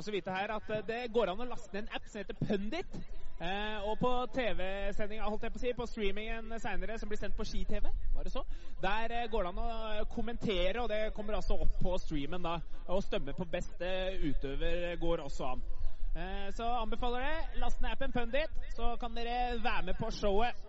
får å vite her at eh, det går an å laste ned en app som heter Pundit. Eh, og på TV-sendinga, holdt jeg på å si, på streamingen seinere, som blir sendt på ski-TV, var det så, der eh, går det an å kommentere, og det kommer altså opp på streamen da. Og stemme på beste utøver går også an. Eh, så anbefaler det. Last ned appen Pundit, så kan dere være med på showet.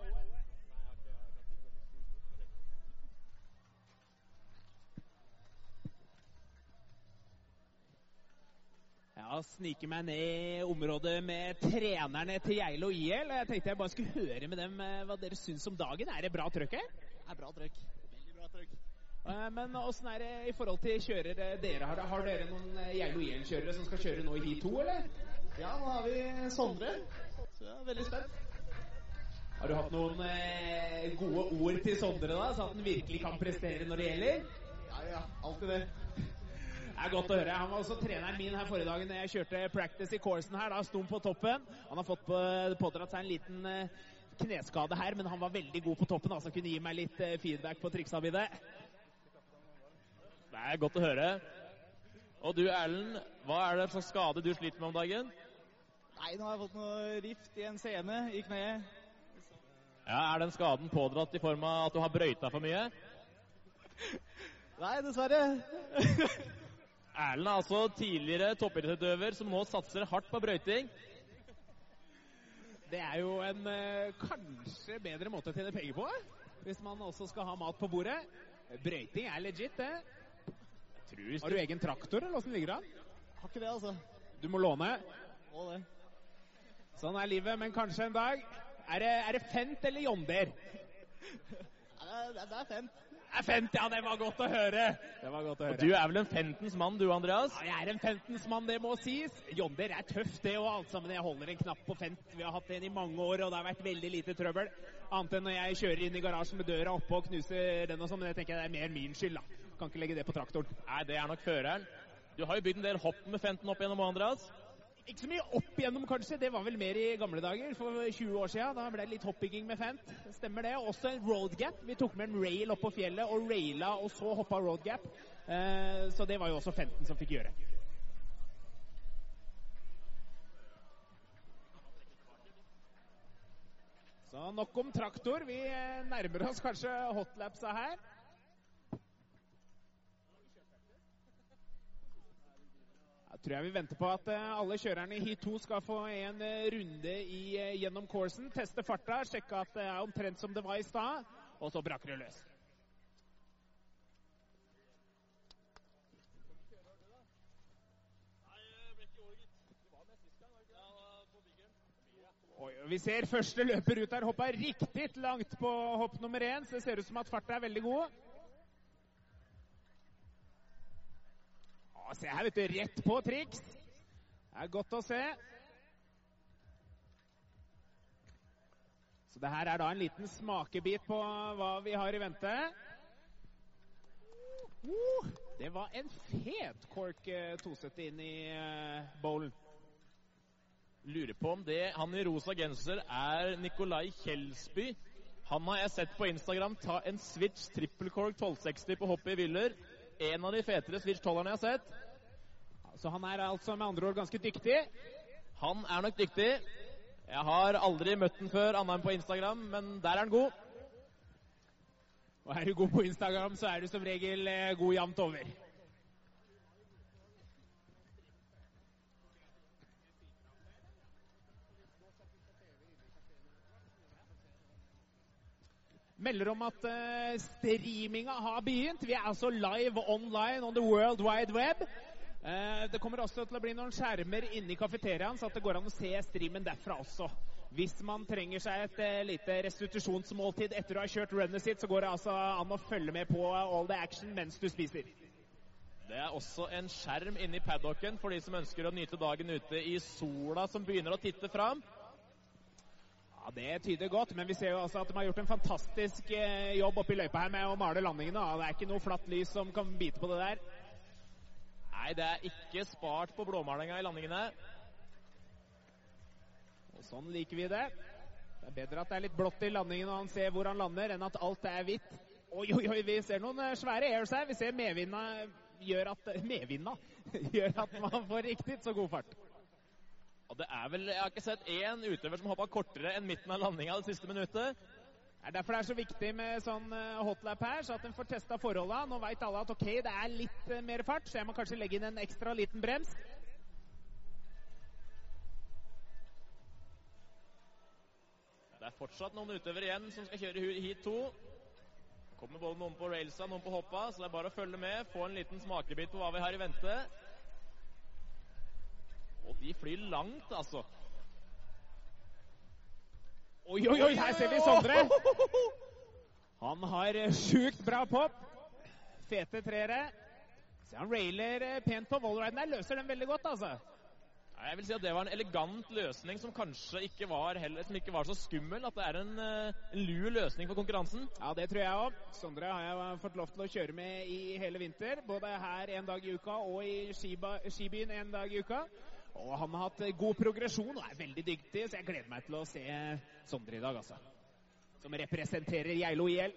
Snike meg ned i området med trenerne til Geilo IL. Jeg tenkte jeg bare skulle høre med dem eh, hva dere syns om dagen. Er det bra trøkk her? Det er bra trøkk. Veldig bra trøkk. Eh, Men åssen er det i forhold til kjørere dere har? Har dere noen eh, Geilo IL-kjørere som skal kjøre nå i Heat 2, eller? Ja, nå har vi Sondre. Så jeg er veldig spent. Har du hatt noen eh, gode ord til Sondre, da, så at han virkelig kan prestere når det gjelder? Ja, ja. Alltid det. Det er godt å høre. Han var også treneren min her forrige dagen da jeg kjørte practice i coursen her. Da sto han på toppen. Han har fått på, pådratt seg en liten eh, kneskade her, men han var veldig god på toppen. Altså kunne gi meg litt eh, feedback på triksa mine. Det er godt å høre. Og du Erlend, hva er det slags skade du sliter med om dagen? Nei, nå har jeg fått noe rift i en sene i kneet. Ja, Er den skaden pådratt i form av at du har brøyta for mye? Nei, dessverre. Erlend er altså tidligere toppidrettsutøver som nå satser hardt på brøyting. Det er jo en eh, kanskje bedre måte å tjene penger på, hvis man også skal ha mat på bordet. Brøyting er legit, det. Har du egen traktor, eller åssen ligger det an? Har ikke det, altså. Du må låne. Må det. Sånn er livet, men kanskje en dag. Er det, er det Fent eller Jonder? Det, er, det er fint. Er Fent, ja! Det var godt å høre. Det var godt å høre. Og Du er vel en Fentens mann du, Andreas? Ja, jeg er en Fentens mann, det må sies. Jonder er tøft, det og alt sammen. Jeg holder en knapp på Fent. Vi har hatt en i mange år, og det har vært veldig lite trøbbel. Annet enn når jeg kjører inn i garasjen med døra oppe og knuser den og sånn, men det tenker jeg det er mer min skyld, da. Kan ikke legge det på traktoren. Nei, det er nok føreren. Du har jo bygd en del hopp med Fenten opp gjennom, Andreas. Ikke så mye opp igjennom, kanskje. Det var vel mer i gamle dager, for 20 år siden. Da ble det litt hoppbygging med Fent. Stemmer det. Også en road gap. Vi tok med en rail opp på fjellet og raila, og så hoppa road gap. Eh, så det var jo også Fenten som fikk gjøre. Så nok om traktor. Vi eh, nærmer oss kanskje hotlapsa her. Da tror jeg vi venter på at eh, alle kjørerne i Heat 2 skal få en eh, runde i, eh, gjennom coursen. Teste farta, sjekke at det er omtrent som det var i stad, og så braker det løs. Vi ser første løper ut her hoppa riktig langt på hopp nummer én, så det ser ut som at farta er veldig god. Å, se her, vet du. Rett på triks. Det er godt å se. Så det her er da en liten smakebit på hva vi har i vente. Uh, det var en fet Cork eh, 270 inn i uh, bowlen. Lurer på om det han i rosa genser er Nikolai Kjelsby. Han har jeg sett på Instagram ta en switch triple kork 1260 på hoppet i Willer. En av de fetere switch 12-erne jeg har sett. Så han er altså med andre ord ganske dyktig. Han er nok dyktig. Jeg har aldri møtt den før, annet enn på Instagram, men der er han god. Og er du god på Instagram, så er du som regel eh, god jevnt over. Melder om at uh, streaminga har begynt. Vi er altså live online on the world wide web. Uh, det kommer også til å bli noen skjermer inne i kafeteriaen, så det går an å se streamen derfra også. Hvis man trenger seg et uh, lite restitusjonsmåltid etter å ha kjørt runnet sitt, så går det altså an å følge med på all the action mens du spiser. Det er også en skjerm inne i paddocken for de som ønsker å nyte dagen ute i sola som begynner å titte fram. Ja, Det tyder godt, men vi ser jo altså at de har gjort en fantastisk eh, jobb oppe i løypa her med å male landingene. Det er ikke noe flatt lys som kan bite på det der. Nei, det er ikke spart på blåmalinga i landingene. Og Sånn liker vi det. Det er bedre at det er litt blått i landingen og han ser hvor han lander, enn at alt er hvitt. Oi, oi, oi, vi ser noen eh, svære airs her. Vi ser medvinda gjør at medvinda gjør at man får riktig så god fart. Og det er vel, Jeg har ikke sett én utøver som hoppa kortere enn midten av landinga det siste minuttet. Det er derfor det er så viktig med sånn eh, hotlap her, så at en får testa forholda. Nå veit alle at ok, det er litt eh, mer fart, så jeg må kanskje legge inn en ekstra liten brems. Det er fortsatt noen utøvere igjen som skal kjøre heat 2. Kommer både noen på railsa noen på hoppa, så det er bare å følge med. Få en liten smakebit på hva vi har i vente. Og de flyr langt, altså. Oi, oi, oi, her ser vi Sondre. Han har eh, sjukt bra pop. Fete treere. Se, han railer eh, pent på wallriden der. Løser den veldig godt, altså. Jeg vil si at det var en elegant løsning som kanskje ikke var, heller, som ikke var så skummel. At det er en, eh, en lur løsning for konkurransen. Ja, det tror jeg òg. Sondre har jeg fått lov til å kjøre med i hele vinter. Både her en dag i uka og i skibyen en dag i uka. Og han har hatt god progresjon og er veldig dyktig, så jeg gleder meg til å se Sondre i dag, altså. Som representerer Geilo IL.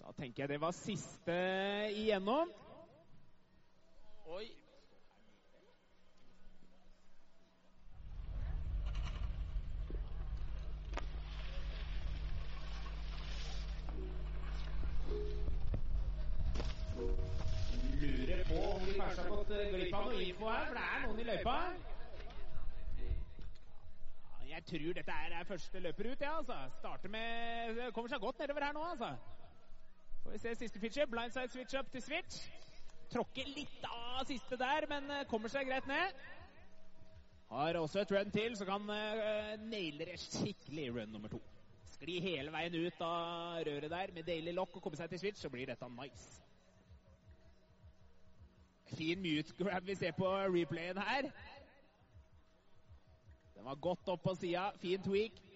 Da tenker jeg det var siste igjennom. Oi. Glipp av noe info her, for det er noen i løypa. Jeg tror dette er første løper ut, ja, altså. Med Kommer seg godt nedover her nå, altså. Får vi se siste feature. Blindside switch up til switch. Tråkker litt av siste der, men eh, kommer seg greit ned. Har også et run til, så kan uh, naile det skikkelig run nummer to. Skli hele veien ut av røret der med daily lock og komme seg til switch, så blir dette nice. Fin mute grab vi ser på replayen her. Den var godt opp på sida. Fin tweak.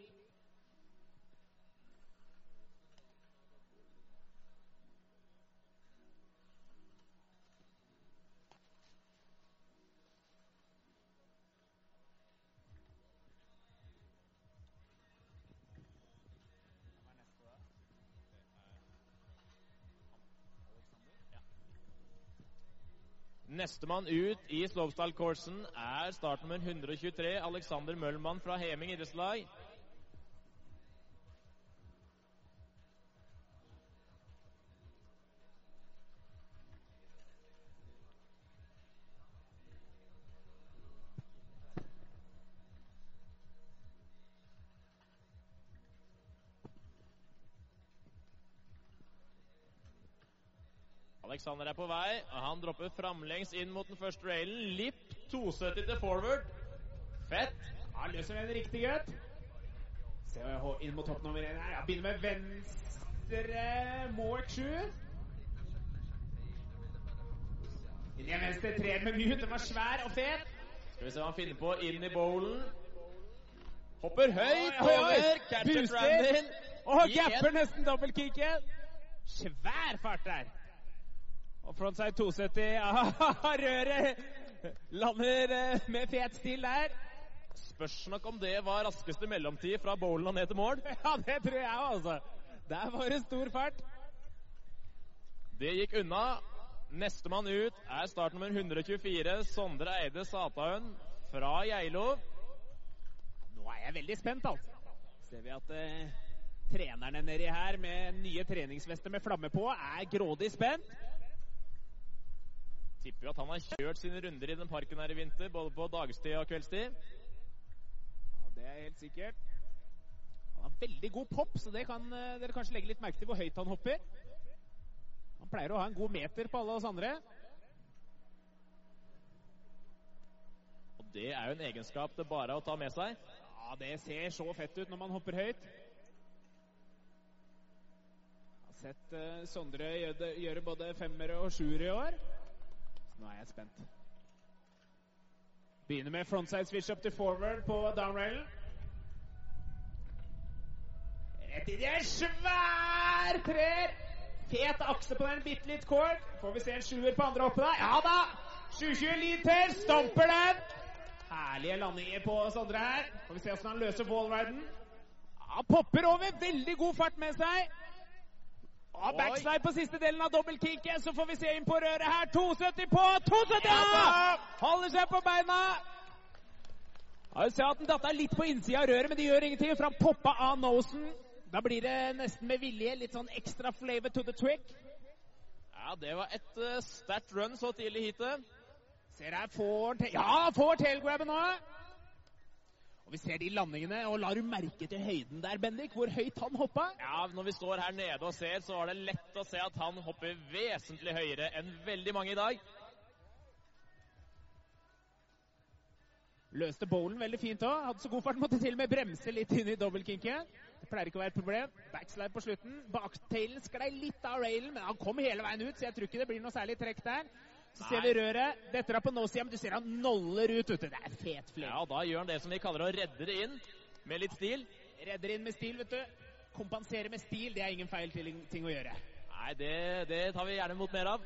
Nestemann ut i slopestyle-coursen er startnummer 123, Alexander Møllmann fra Heming idrettslag. Alexander er på vei, og han dropper framlengs inn mot den første railen. Lipp 270 til forward. Fett. Han løser den riktig godt. Hå- inn mot topp nummer én her. Ja, begynner med venstre Mork 7. Inn i venstre tre med mute. Den var svær og fet. Skal vi se hva han finner på inn i bowlen. Hopper høyt Oi, oi, oi. over. Catcher. Brandon. Og gapper nesten dobbeltkicket. Svær fart der. Og frontside 270 av røret lander eh, med fet stil der. Spørs nok om det var raskeste mellomtid fra bowlen og ned til mål. Ja, det tror jeg òg, altså. Der var det stor fart. Det gikk unna. Nestemann ut er startnummer 124, Sondre Eide Sataun fra Geilo. Nå er jeg veldig spent, altså. Ser vi at eh, trenerne nedi her med nye treningsvester med flamme på er grådig spent. Tipper jo at han har kjørt sine runder i den parken her i vinter, både på dagstid og kveldstid. Ja, Det er helt sikkert. Han har veldig god pop, så det kan eh, dere kanskje legge litt merke til hvor høyt han hopper. Han pleier å ha en god meter på alle oss andre. Og det er jo en egenskap det bare er å ta med seg. Ja, det ser så fett ut når man hopper høyt. Jeg har sett eh, Sondre gjøre, gjøre både femmere og sjuere i år. Nå er jeg spent. Begynner med frontside switch up til forward på downrailen. Rett inn i en svær treer! Fet akse på den, bitte litt cord. Får vi se en sjuer på andre oppe der? Ja da! 720 liter, stomper den! Herlige landinger på Sondre her. Får vi se hvordan han løser wallriden. Ja, popper over. Veldig god fart med seg. Og backslide på siste delen av dobbeltkicket, så får vi se inn på røret her. 270 på 270! Ja! Holder seg på beina. Ja, ser at den datt litt på innsida av røret, men det gjør ingenting, for han poppa av nosen. Da blir det nesten med vilje litt sånn ekstra flavor to the trick. Ja, det var et uh, sterkt run så tidlig hit. Ser her, får Ja, får tailgrabben nå! Og Vi ser de landingene, og lar du merke til høyden der, Bendik? Hvor høyt han hoppa? Ja, Når vi står her nede og ser, så var det lett å se at han hopper vesentlig høyere enn veldig mange i dag. Løste bowlen veldig fint òg. Hadde så god fart, måtte til og med bremse litt inn i dobbeltkinket. Det pleier ikke å være et problem. Backslide på slutten. Baktailen sklei litt av railen, men han kom hele veien ut, så jeg tror ikke det blir noe særlig trekk der. Så ser vi røret. Dette er på nå-sida, men du ser han noller ut. ute. Det er fet fly Ja, da gjør han det som vi kaller å redde det inn med litt stil. Redder inn med stil, vet du. Kompensere med stil, det er ingen feil ting å gjøre. Nei, det, det tar vi gjerne mot mer av.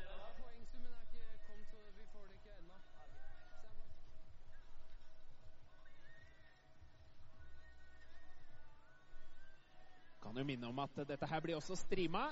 Kan jo minne om at dette her blir også streama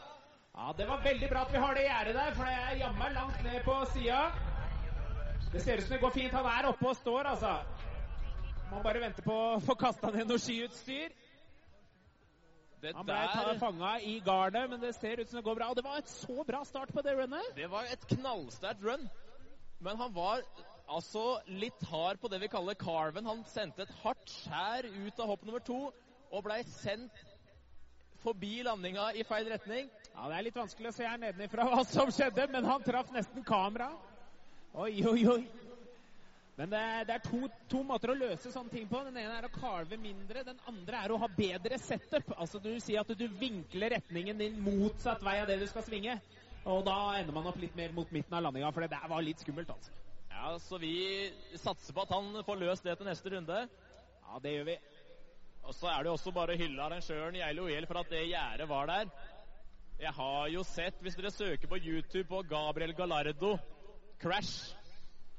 Ja, Det var veldig bra at vi har det gjerdet der, for det er jammen langt ned på sida. Det ser ut som det går fint. Han er oppe og står, altså. Må bare vente på å få kasta ned noe skiutstyr. Det han ble fanga i garnet, men det ser ut som det går bra. Og det var et så bra start på det runnet. Det var et knallsterkt run. Men han var altså litt hard på det vi kaller carven. Han sendte et hardt skjær ut av hopp nummer to og blei sendt forbi landinga i feil retning. Ja, Det er litt vanskelig å se her nedenifra hva som skjedde, men han traff nesten kamera. Oi, oi, oi. Men det er, det er to, to, måter å løse sånne ting på. Den ene er å carve mindre. Den andre er å ha bedre setup. Altså Du sier at du vinkler retningen din motsatt vei av det du skal svinge. Og da ender man opp litt mer mot midten av landinga, for det der var litt skummelt, altså. Ja, Så vi satser på at han får løst det til neste runde. Ja, det gjør vi. Og så er det jo også bare å hylle arrangøren Geilo Oel for at det gjerdet var der. Jeg har jo sett, hvis dere søker på YouTube på Gabriel Gallardo, 'Crash',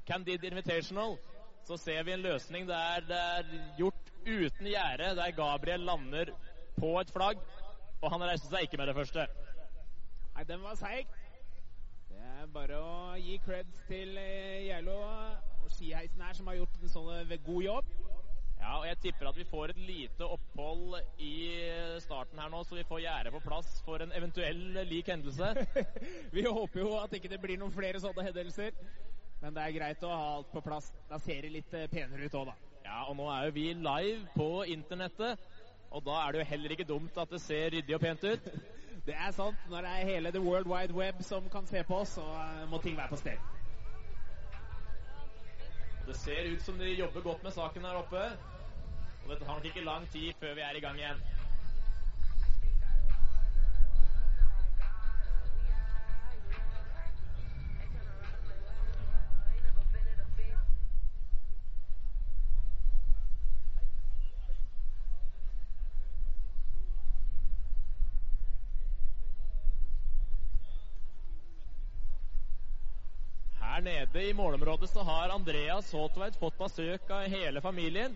Candid Invitational, så ser vi en løsning der det er gjort uten gjerde, der Gabriel lander på et flagg, og han reiser seg ikke med det første. Nei, den var seig. Det er bare å gi creds til eh, Geilo og skiheisen her, som har gjort en sånn god jobb. Ja, og jeg tipper at vi får et lite opphold i starten her nå, så vi får gjerdet på plass for en eventuell lik hendelse. vi håper jo at ikke det blir noen flere sånne hendelser. Men det er greit å ha alt på plass. Da ser det litt eh, penere ut òg, da. Ja, og nå er jo vi live på internettet, og da er det jo heller ikke dumt at det ser ryddig og pent ut. det er sant. Når det er hele the world wide web som kan se på oss, så eh, må ting være på stell. Det ser ut som de jobber godt med saken her oppe. Og dette tar nok ikke lang tid før vi er i gang igjen. Nede i målområdet så har Andreas Håtveit fått besøk av hele familien.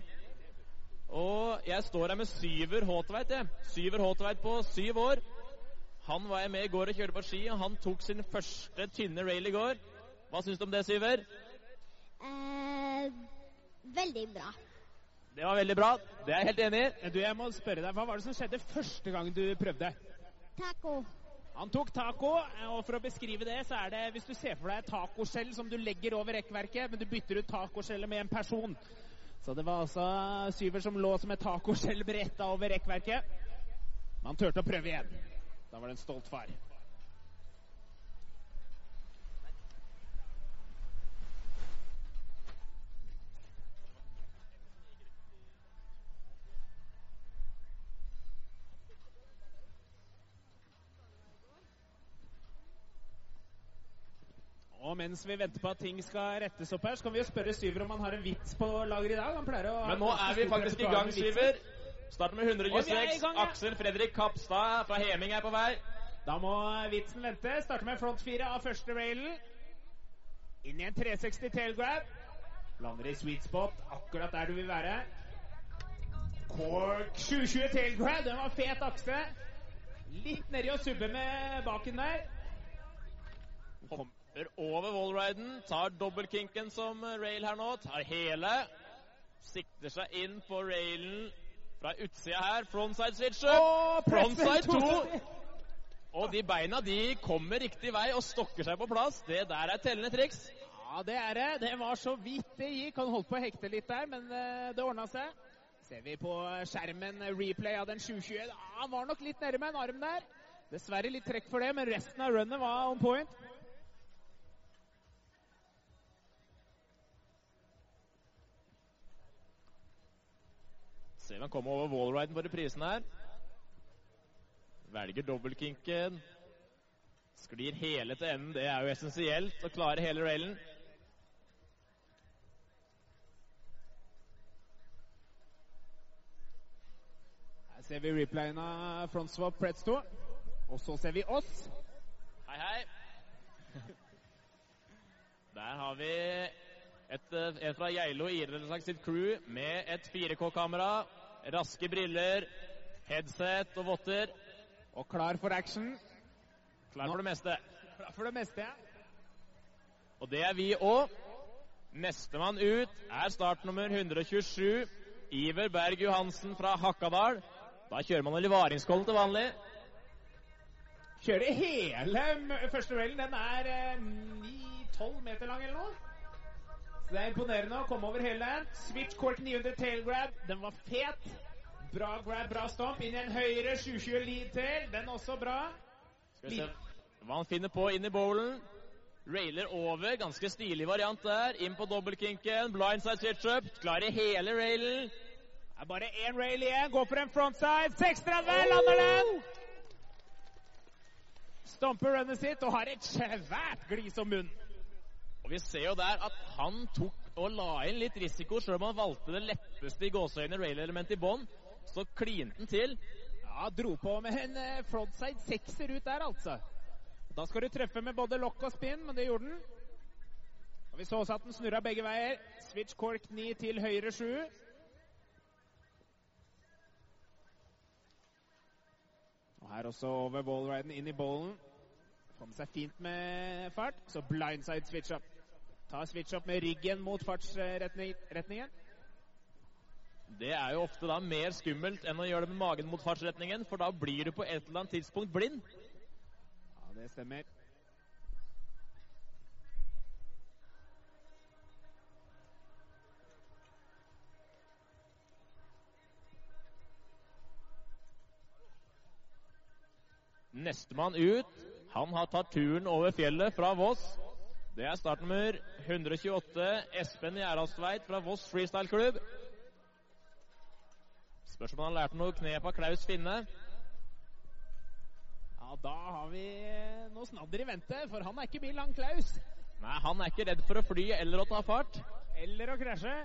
Og jeg står her med Syver Håtveit, jeg. Syver Håtveit på syv år. Han var jeg med i går og kjørte på ski, og han tok sin første tynne rail i går. Hva syns du om det, Syver? Eh, veldig bra. Det var veldig bra. Det er jeg helt enig i. Du, jeg må spørre deg, Hva var det som skjedde første gang du prøvde? Taco. Han tok taco, og for å beskrive det, så er det hvis du ser for deg et tacoskjell som du legger over rekkverket, men du bytter ut tacoskjellet med en person. Så det var altså Syver som lå som et tacoskjell bretta over rekkverket. Men han turte å prøve igjen. Da var det en stolt far. Mens vi venter på at ting skal rettes opp her, så kan vi jo spørre Syver om han har en vits på lager i dag. Han pleier å ha Men nå er vi faktisk i gang. Syver. Starter med Og vi er 126. gang, ja. Aksel Fredrik Kapstad fra Heming er på vei. Da må vitsen vente. Starter med front fire av første railen. Inn i en 360 tailgrab. Lander i sweet spot, akkurat der du vil være. Cork 720 tailgrab. Den var fet akse. Litt nedi og subbe med baken der. Hopper over wallriden, tar dobbeltkinken som rail her nå, tar hele. Sikter seg inn på railen fra utsida her. Frontside switcher. Frontside to. 2. Og de beina de kommer riktig vei og stokker seg på plass. Det der er tellende triks. Ja, det er det. Det var så vidt det gikk. Han holdt på å hekte litt der, men eh, det ordna seg. Ser vi på skjermen eh, replay av den 720. Ja, han var nok litt nærme en arm der. Dessverre litt trekk for det, men resten av runnet var on point. Ser han kommer over wallriden på reprisen her. Velger dobbeltkinken. Sklir hele til enden. Det er jo essensielt å klare hele railen. Her ser vi replayen av frontswap Pretsto. Og så ser vi oss. Hei, hei. Der har vi et, eh, en fra Geilo idrettslag sitt crew med et 4K-kamera, raske briller, headset og votter. Og klar for action. Klar for det meste. Klar for det meste, ja. Og det er vi òg. Nestemann ut er startnummer 127, Iver Berg Johansen fra Hakadal. Da kjører man Livaringskollen til vanlig. Kjører hele første duellen. Den er eh, 9-12 meter lang eller noe. Det er imponerende å komme over hele. Switch cork 900 tail grab. Den var fet. Bra grab, bra stomp. Inn i en høyre 720 lead tail. Den også bra. Skal vi se hva han finner på inn i bowlen. Railer over, ganske stilig variant der. Inn på dobbeltkinken, blindside switch up. Klarer hele railen. Det er bare én rail igjen. Går for en frontside. 630, lander den! Stomper runnet sitt og har et svært glis om munn. Og vi ser jo der at han tok og la inn litt risiko, sjøl om han valgte det letteste i gåseøyne rail-elementet i bånn. Så klinte han til. Ja, dro på med en eh, frontside sekser ut der, altså. Da skal du treffe med både lokk og spinn, men det gjorde den. Og Vi så også at den snurra begge veier. Switch cork 9 til høyre 7. Og her også over ballriden inn i bollen. Kom seg fint med fart. Så blindside switch up. Ta switch up med ryggen mot fartsretningen. Det er jo ofte da mer skummelt enn å gjøre det med magen mot fartsretningen, for da blir du på et eller annet tidspunkt blind. Ja, det stemmer. Nestemann ut, han har tatt turen over fjellet fra Voss. Det er startnummer 128, Espen Gjerdalstveit fra Voss Freestyle Klubb. Spørs om han har lært noe knep av Klaus Finne. Ja, da har vi eh, noe snadder i vente, for han er ikke bil lang Klaus. Nei, han er ikke redd for å fly eller å ta fart. Eller å krasje.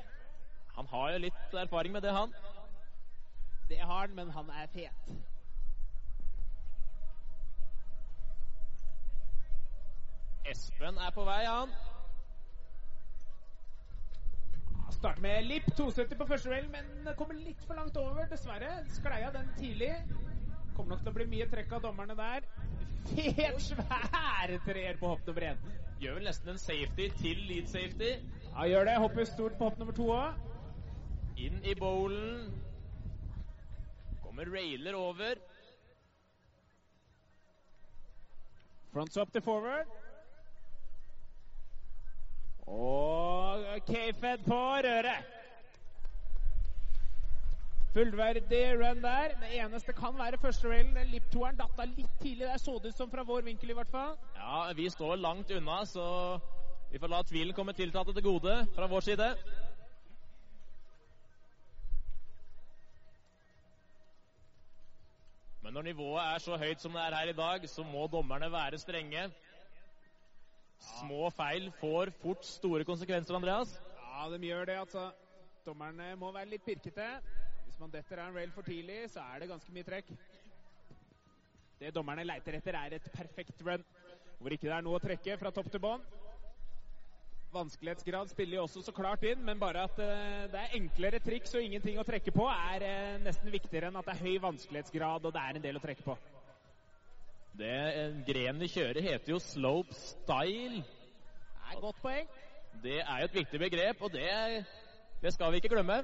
Han har jo litt erfaring med det, han. Det har han, men han er fet. Espen er på vei, han. Starter med Lipp 270 på første duell, men kommer litt for langt over, dessverre. Skleia den tidlig. Kommer nok til å bli mye trekk av dommerne der. Fet, svære treer på hopp nummer én. Gjør vel nesten en safety til lead safety. Ja, gjør det. Hopper stort på hopp nummer to òg. Inn i bowlen. Kommer railer over. Front swap til forward. Og K-Fed på røret. Fullverdig run der. Det eneste kan være første railen. Den Lip-toeren datta litt tidlig der, så det ut som fra vår vinkel i hvert fall. Ja, vi står langt unna, så vi får la tvilen komme tiltalte til gode fra vår side. Men når nivået er så høyt som det er her i dag, så må dommerne være strenge. Små feil får fort store konsekvenser, Andreas. Ja, de gjør det, altså. Dommerne må være litt pirkete. Hvis man detter av en rail for tidlig, så er det ganske mye trekk. Det dommerne leiter etter, er et perfekt run, hvor ikke det er noe å trekke fra topp til bånn. Vanskelighetsgrad spiller jo også så klart inn, men bare at eh, det er enklere triks og ingenting å trekke på, er eh, nesten viktigere enn at det er høy vanskelighetsgrad og det er en del å trekke på. Det eh, grenen de kjører, heter jo slope style. Det er et godt poeng. Det er jo et viktig begrep, og det, det skal vi ikke glemme. Ja,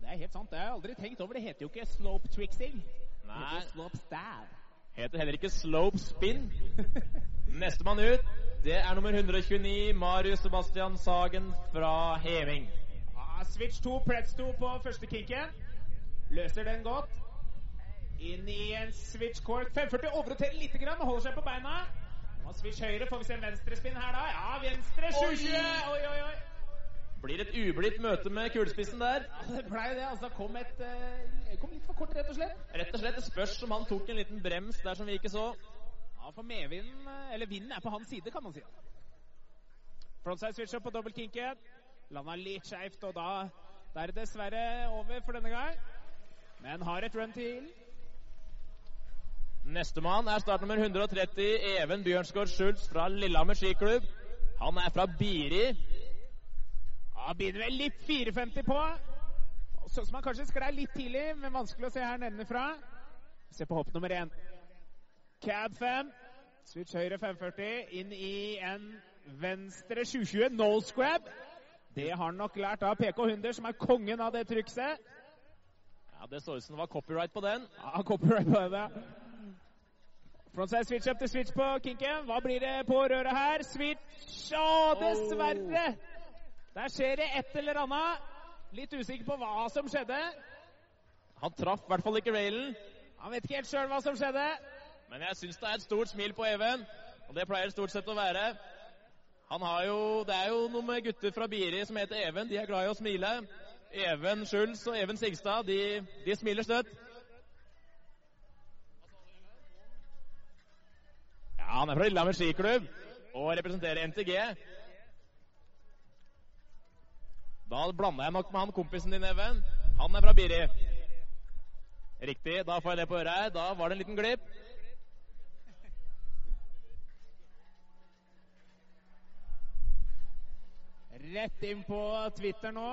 det er helt sant. Det har jeg aldri tenkt over. Det heter jo ikke slope trixing. Det heter slope stab. Heter heller ikke slope spin. Nestemann ut, det er nummer 129, Marius Sebastian Sagen fra Heving. Switch 2, preds 2 på første kicken. Løser den godt. Inn i en switch court. 540 overroterer litt, grann, men holder seg på beina. Nå switch høyre. Får vi se en venstrespinn her, da? Ja, venstre 720. Oi, oi, oi. Blir et ublidt møte med kulespissen der. Ja, det blei det. Altså, kom, et, eh, kom litt for kort, rett og slett. Rett og slett det spørs om han tok en liten brems der som vi ikke så. Ja, for medvinden, eh, eller vinden, er på hans side, kan man si. Frontside switch up på dobbelt kinken. Landa litt skeivt, og da, det er det dessverre over for denne gang. Men har et run til. Nestemann er startnummer 130, Even Bjørnsgaard Schultz fra Lillehammer skiklubb. Han er fra Biri. Ja, begynner vel litt 4,50 på. Sånn som han kanskje sklei litt tidlig, men vanskelig å se her nedenfra. Se på hopp nummer én. Cab 5. Switch høyre 540. Inn i en venstre 720. Nose grab. Det har han nok lært av PK Hunder, som er kongen av det trykset. Ja, Det så ut som det var copyright på den. Ja, copyright på den, ja. Frontside switch up til switch på kinken. Hva blir det på røret her? Switch Å, dessverre! Der skjer det et eller annet. Litt usikker på hva som skjedde. Han traff i hvert fall ikke railen. Han vet ikke helt sjøl hva som skjedde. Men jeg syns det er et stort smil på Even, og det pleier det stort sett å være. Jo, Det er jo noen med gutter fra Biri som heter Even. De er glad i å smile. Even Schulz og Even Sigstad, de, de smiler støtt. Ja, han er fra Lillehammer skiklubb og representerer NTG. Da blanda jeg nok med han kompisen din, Even. Han er fra Biri. Riktig, da får jeg det på øret her. Da var det en liten glipp. Rett inn på Twitter nå.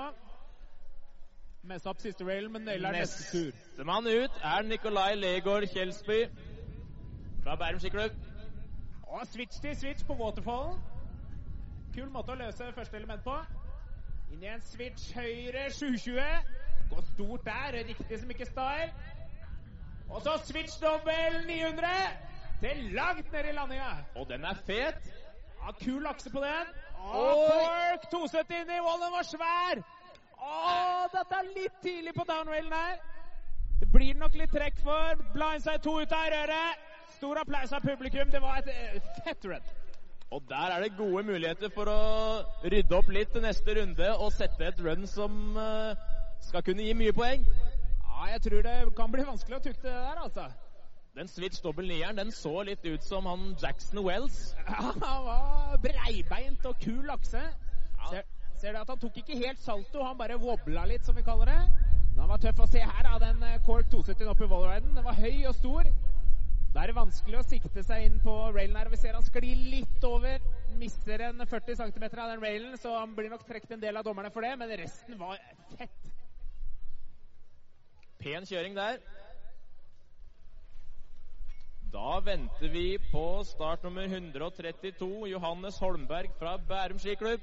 Messa opp siste rail, men nøyler neste tur. Nestemann ut er Nikolai Legård Kjelsby fra Bærum skiklubb. Og switch til switch på waterfallen. Kul måte å løse første element på. Inn i en switch høyre 720. Går stort der, riktig som ikke style. Og så switch dobbel 900 til langt ned i landinga. Og den er fet. Ja, kul akse på den. Og Cork 270 inn i wallen var svær. Å, dette er litt tidlig på downrailen her. Det blir nok litt trekk for blindside 2 ut av røret. Stor applaus av publikum. Det var et eh, fett run. Og der er det gode muligheter for å rydde opp litt til neste runde og sette et run som eh, skal kunne gi mye poeng. Ja, jeg tror det kan bli vanskelig å tukte det der, altså. Den switch dobbel nieren den så litt ut som han Jackson Wells. Ja, han var breibeint og kul akse. Ser, ser du at han tok ikke helt salto, han bare wobla litt, som vi kaller det. Men han var tøff å se her, da, den eh, Cork 270 oppe i wallriden. Den var høy og stor. Da er det vanskelig å sikte seg inn på railen her. Vi ser han sklir litt over. Mister en 40 cm av den railen, så han blir nok trukket en del av dommerne for det. Men resten var fett. Pen kjøring der. Da venter vi på start nummer 132, Johannes Holmberg fra Bærum skiklubb.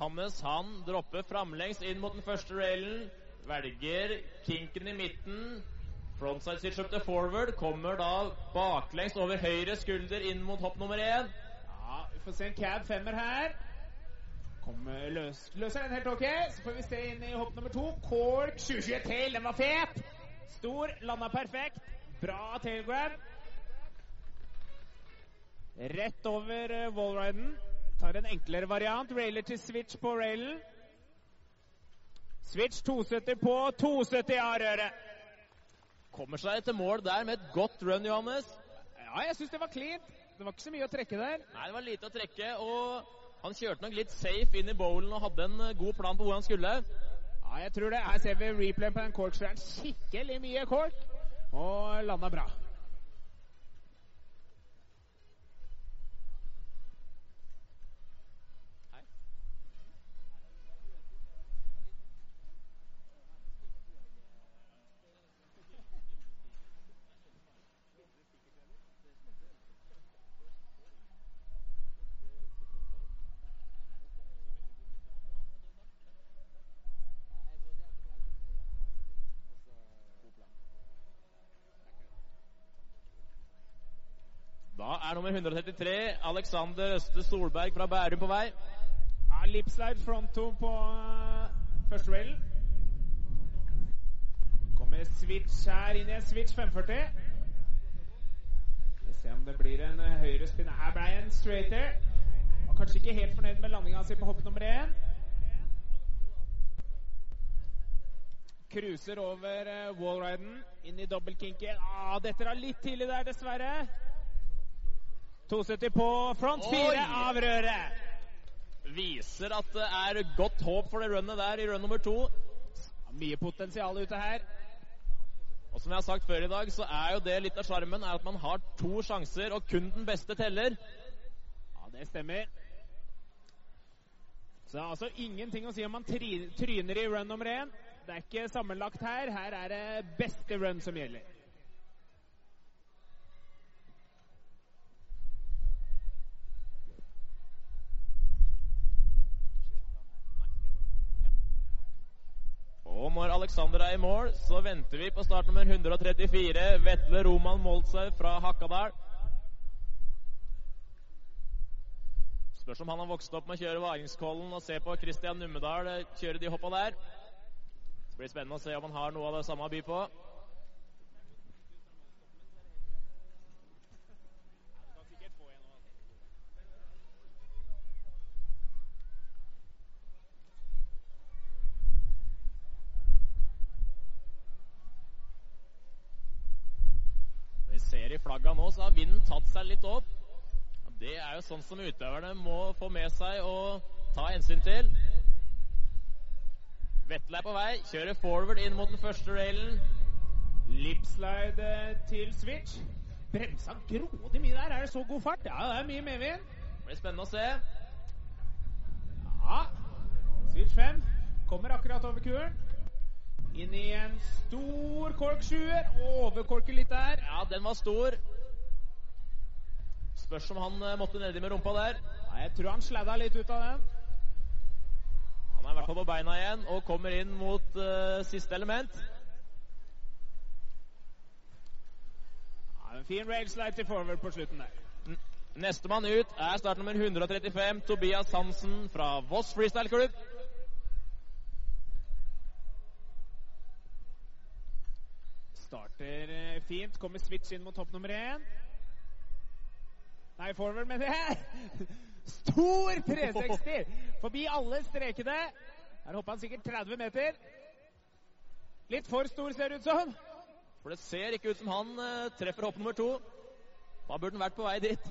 Johannes han dropper framlengs inn mot den første railen. Velger kinken i midten. Frontside switch up til forward. Kommer da baklengs over høyre skulder inn mot hopp nummer én. Ja, Vi får se en cab femmer her. Kommer løs, løser den helt ok. Så får vi se inn i hopp nummer to. Cork 720 tail. Den var fet. Stor. Landa perfekt. Bra tailgrab. Rett over uh, wallriden. Tar en enklere variant. Railer til switch på railen. Switch 270 på 270 av røret. Kommer seg etter mål der med et godt run, Johannes. Ja, jeg syns det var cleant. Det var ikke så mye å trekke der. Nei, det var lite å trekke, og han kjørte nok litt safe inn i bowlen og hadde en eh, god plan på hvor han skulle. Ja, jeg tror det. Her ser vi replayen på den corkshooteren. Skikkelig mye cork. Og landa bra. Da er nummer 133 Alexander Øste Solberg fra Bærum på vei. Ja, Lipslide front fronto på uh, første rail. Kommer switch her inn i en switch 540. Vi ser om det blir en uh, høyre spinne. Her ble en straighter. Var kanskje ikke helt fornøyd med landinga si på hopp nummer én. Cruiser over uh, wallriden. Inn i dobbeltkinken. Ah, dette er litt tidlig der, dessverre. 270 på front, fire av røret. Viser at det er godt håp for det runnet der i run nummer to. Mye potensial ute her. Og som jeg har sagt før i dag, så er jo det litt av sjarmen at man har to sjanser, og kun den beste teller. Ja, det stemmer. Så det er altså ingenting å si om man tryner i run nummer én. Det er ikke sammenlagt her. Her er det beste run som gjelder. Og når Alexander er i mål, så venter vi på start nummer 134, Vetle Roman Moltzer fra Hakadal. Spørs om han har vokst opp med å kjøre Varingskollen og se på Christian Nummedal eh, kjøre de hoppa der. Det blir spennende å se om han har noe av det samme å by på. Vi ser i nå, så har vinden tatt seg litt opp. Det er jo sånn som utøverne må få med seg og ta hensyn til. Vetle er på vei, kjører forward inn mot den første railen. Lipslide til switch. Bremsa grådig mye der. Er det så god fart? Ja, det er mye medvind. Blir spennende å se. Ja. Switch 5 kommer akkurat over kuren. Inn i en stor korksjuer. Overkorker litt der. Ja, den var stor. Spørs om han eh, måtte nedi med rumpa der. Ja, jeg tror han sladda litt ut av den. Han er i hvert fall på beina igjen og kommer inn mot uh, siste element. Ja, en fin railslide til forward på slutten der. Nestemann ut er startnummer 135, Tobias Hansen fra Voss Freestyle Klubb. Starter eh, fint. Kommer switch inn mot topp nummer én. Nei, forward, mener jeg. Stor 360! Forbi alle strekene. Her hoppa han sikkert 30 meter. Litt for stor, ser det ut som. For det ser ikke ut som han eh, treffer hopp nummer to. Da burde han vært på vei dit.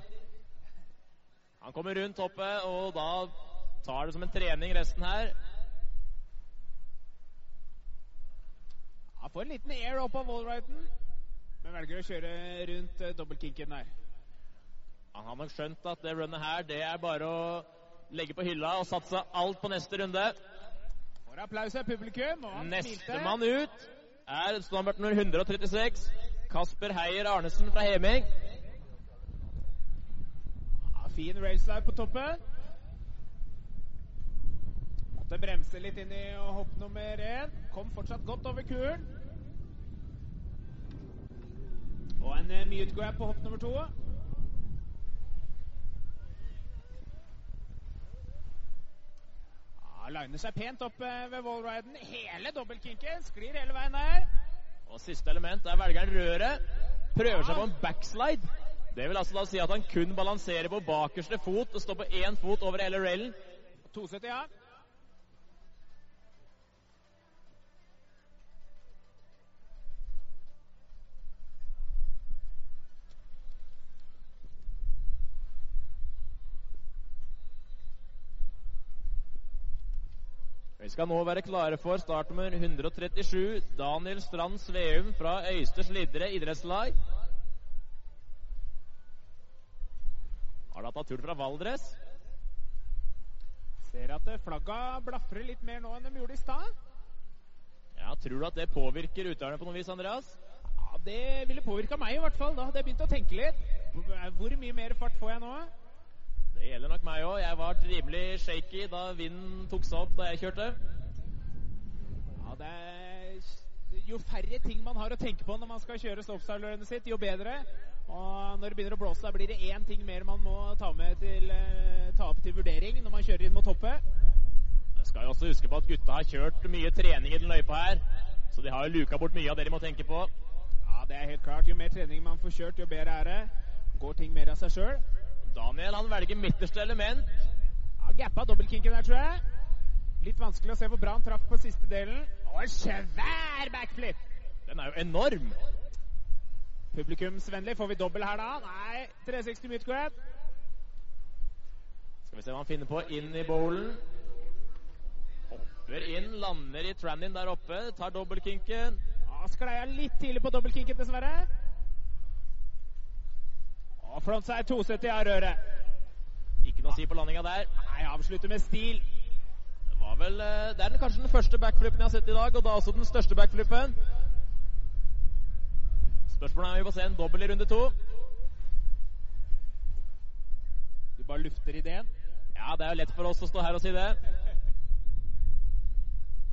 Han kommer rundt hoppet, og da tar det som en trening resten her. Han får en liten air opp av wallriden, men velger å kjøre rundt uh, dobbeltkinken der. Han har nok skjønt at det runnet her, det er bare å legge på hylla og satse alt på neste runde. Får applaus av publikum, og han Nestemann ut er standard nummer 136, Kasper Heier Arnesen fra Heming. Ja, fin raceline på toppen. Måtte bremse litt inn i hopp nummer én. Kom fortsatt godt over kuren. Og en uh, mute grab på hopp nummer to. Han liner seg pent opp eh, ved wallriden. Hele dobbeltkinken sklir hele veien der. Og siste element, er velgeren røret. Prøver seg på en backslide. Det vil altså da si at han kun balanserer på bakerste fot og står på én fot over hele railen. 270, ja. Vi skal nå være klare for startnummer 137, Daniel Strand Sveum fra Øysters Lidre idrettslag. Har da tatt turen fra Valdres. Ser at flagga blafrer litt mer nå enn de gjorde i stad. Ja, Tror du at det påvirker utøverne på noe vis, Andreas? Ja, Det ville påvirka meg i hvert fall. Da hadde jeg begynt å tenke litt. Hvor mye mer fart får jeg nå? Det gjelder nok meg òg. Jeg var rimelig shaky da vinden tok seg opp da jeg kjørte. Ja, det er Jo færre ting man har å tenke på når man skal kjøre slopestyle-løpet sitt, jo bedre. Og når det begynner å blåse, da blir det én ting mer man må ta, til, eh, ta opp til vurdering når man kjører inn mot hoppet. Jeg skal jo også huske på at gutta har kjørt mye trening i den løypa her. Så de har jo luka bort mye av det de må tenke på. Ja, det er helt klart. Jo mer trening man får kjørt, jo bedre er det. Går ting mer av seg sjøl. Daniel han velger midterste element. Ja, Gappa dobbeltkinken der, tror jeg. Litt vanskelig å se hvor bra han traff på siste delen. Og en svær backflip! Den er jo enorm. Publikumsvennlig. Får vi dobbel her, da? Nei. 360 mute. Skal vi se hva han finner på inn i bowlen. Hopper inn, lander i trannin der oppe. Tar dobbeltkinken. Ja, Skleia litt tidlig på dobbeltkinken, dessverre. Og frontside 270 av røret. Ikke noe å si på landinga der. Nei, avslutter med stil. Det var vel eh, Det er den, kanskje den første backflippen jeg har sett i dag, og da også den største backflippen. Spørsmålet er om vi får se en dobbel i runde to. Du bare lufter ideen. Ja, det er jo lett for oss å stå her og si det.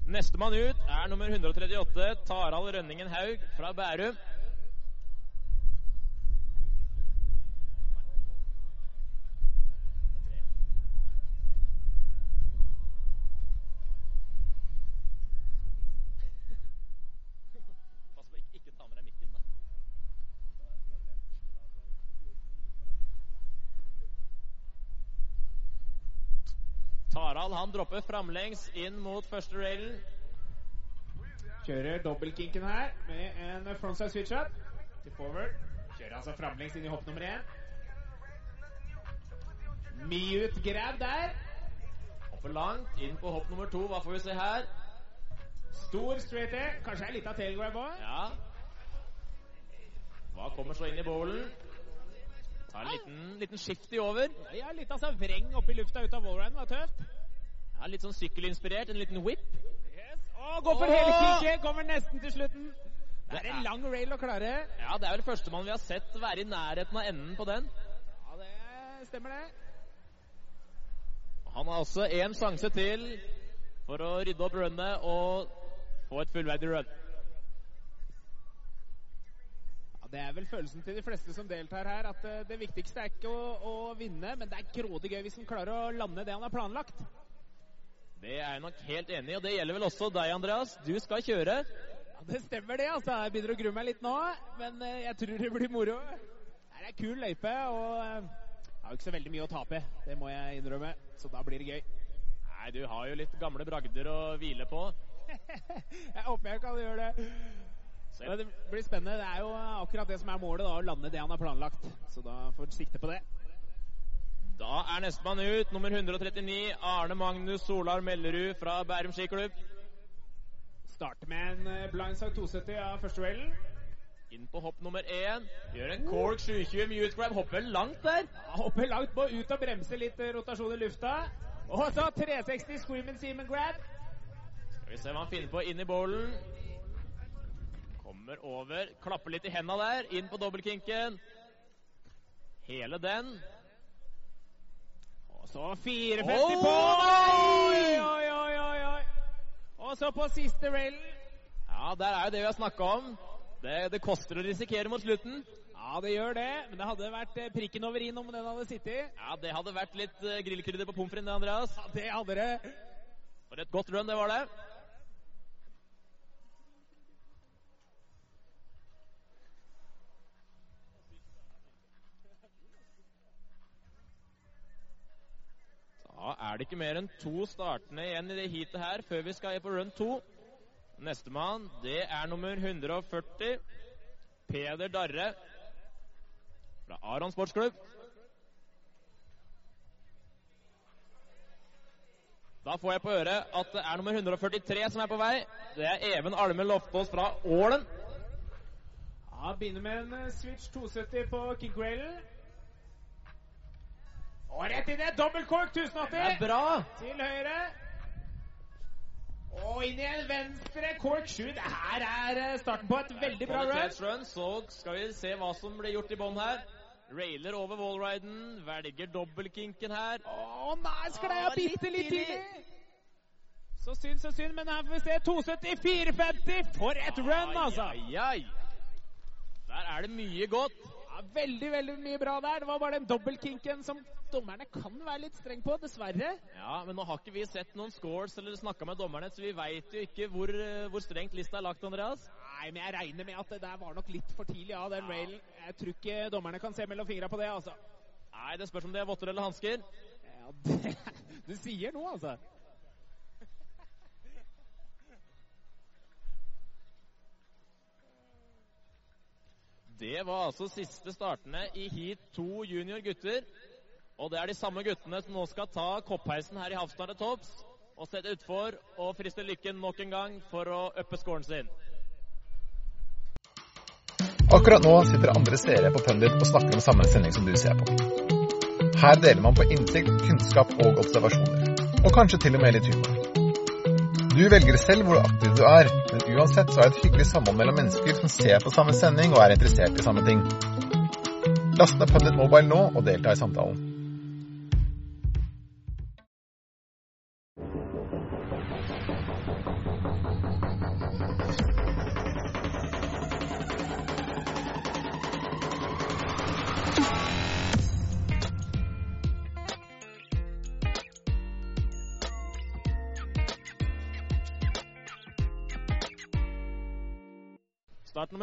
Nestemann ut er nummer 138, Tarald Rønningen Haug fra Bærum. Tarald han dropper framlengs inn mot første railen. Kjører dobbeltkinken her med en frontside switch-up til forward. Kjører altså framlengs inn i hopp nummer én. Mute grab der. Hopper langt, inn på hopp nummer to. Hva får vi se her? Stor straighter. Kanskje ei lita tailgrab òg. Ja. Hva kommer så inn i bowlen? Tar en liten, liten i over. Ja, litt altså vreng opp i lufta ut av wallriden. Var tøft. Ja, litt sånn sykkelinspirert. En liten whip. Yes. Å, går for hele kikket! Kommer nesten til slutten. Det er en lang rail å klare. Ja, det er vel førstemann vi har sett være i nærheten av enden på den. Ja, det stemmer, det. Han har også én sjanse til for å rydde opp runnet og få et fullverdig run. Ja, det er vel følelsen til de fleste som deltar her, at eh, det viktigste er ikke å, å vinne, men det er grådig gøy hvis han klarer å lande det han har planlagt. Det er jeg nok helt enig i, og det gjelder vel også deg, Andreas. Du skal kjøre. Ja, Det stemmer det, altså. Jeg begynner å grue meg litt nå, men eh, jeg tror det blir moro. Det er ei kul løype, og eh, jeg har jo ikke så veldig mye å tape. Det må jeg innrømme, så da blir det gøy. Nei, du har jo litt gamle bragder å hvile på. jeg håper jeg kan gjøre det. Så Men det blir spennende. Det er jo akkurat det som er målet, da, å lande det han har planlagt. Så da får han sikte på det. Da er nestemann ut, nummer 139, Arne Magnus Solar Mellerud fra Bærum skiklubb. Starter med en eh, blindside 270 av første duellen. Inn på hopp nummer én. Gjør en cork 720 mute grab. Hopper langt der. Ja, Hopper langt på, ut og bremse litt eh, rotasjon i lufta. Og så 360 Screaming Seaman grab. Skal vi se hva han finner på inn i bowlen. Kommer over, klapper litt i henda der. Inn på dobbeltkinken. Hele den. Og så 450 på! Oi! Oi, oi, oi, oi! Og så på siste railen. Ja, der er jo det vi har snakka om. Det, det koster å risikere mot slutten. Ja, det gjør det, men det hadde vært eh, prikken over i-en om den hadde sittet. Ja, det hadde vært litt uh, grillkrydder på pommes frites, det, Andreas. Ja, det hadde det. For et godt run det var det. Er det ikke mer enn to startende igjen i det heatet her før vi skal på run to. Nestemann, det er nummer 140. Peder Darre fra Aron sportsklubb. Da får jeg på øret at det er nummer 143 som er på vei. Det er Even Alme Loftaas fra Ålen. Ja, Begynner med en eh, switch 270 på kickrailen. Og rett inn i et dobbeltkork 1080 Det er bra! til høyre. Og inn i en venstre cork 7. Det her er eh, starten på et veldig bra run. run. Så skal vi se hva som blir gjort i bånn her. Railer over wallriden. Velger dobbeltkinken her. Å nei, sklei av jeg bitte litt tidlig. Så synd, så synd, men her får vi se 270 450. For et run, altså! Ai, ai, ai. Der er det mye godt. Ja, veldig, veldig mye bra der. Det var bare den dobbeltkinken som dommerne kan være litt streng på, dessverre. Ja, men nå har ikke vi sett noen scores eller snakka med dommerne, så vi veit jo ikke hvor, eh, hvor strengt lista er lagt, Andreas. Nei, men jeg regner med at det der var nok litt for tidlig av den railen. Jeg tror ikke dommerne kan se mellom fingra på det, altså. Nei, det spørs om det er votter eller hansker. Ja, det, du sier noe, altså. Det var altså siste startene i heat 2 junior gutter. Og det er de samme guttene som nå skal ta koppheisen her i Hafstad til topps. Og sette utfor og friste lykken nok en gang for å uppe scoren sin. Akkurat nå sitter andre seere på Pundit og snakker om samme sending som du ser på. Her deler man på innsikt, kunnskap og observasjoner. Og kanskje til og med litt humor. Du velger selv hvor aktiv du er, men uansett så er det et hyggelig samhold mellom mennesker som ser på samme sending og er interessert i samme ting. Last ned Pundit Mobile nå og delta i samtalen.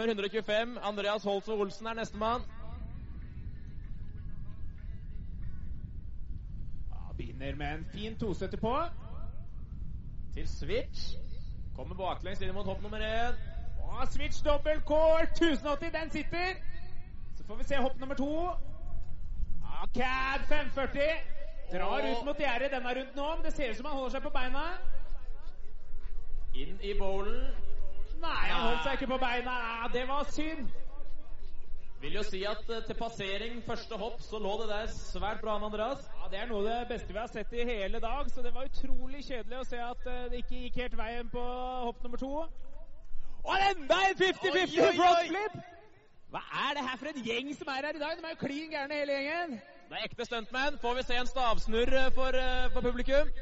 Nummer 125. Andreas Holsvåg Olsen er nestemann. Ja, begynner med en fin 270 på. Til switch. Kommer baklengs inn mot hopp nummer én. Switch dobbel core 1080, den sitter. Så får vi se hopp nummer to. Ja, Cad 540. Drar ut mot gjerdet denne runden òg, men det ser ut som han holder seg på beina. Inn i bowlen. Nei, han holdt seg ikke på beina. Ja, det var synd. Vil jo si at eh, til passering første hopp så lå det der svært bra an, Andreas. Ja, Det er noe av det beste vi har sett i hele dag, så det var utrolig kjedelig å se at eh, det ikke gikk helt veien på hopp nummer to. Og enda en 50-50 Oi, oi, oi. frontflip! Hva er det her for en gjeng som er her i dag? De er jo klin gærne hele gjengen. Det er ekte stuntmenn. Får vi se en stavsnurr eh, for, for publikum?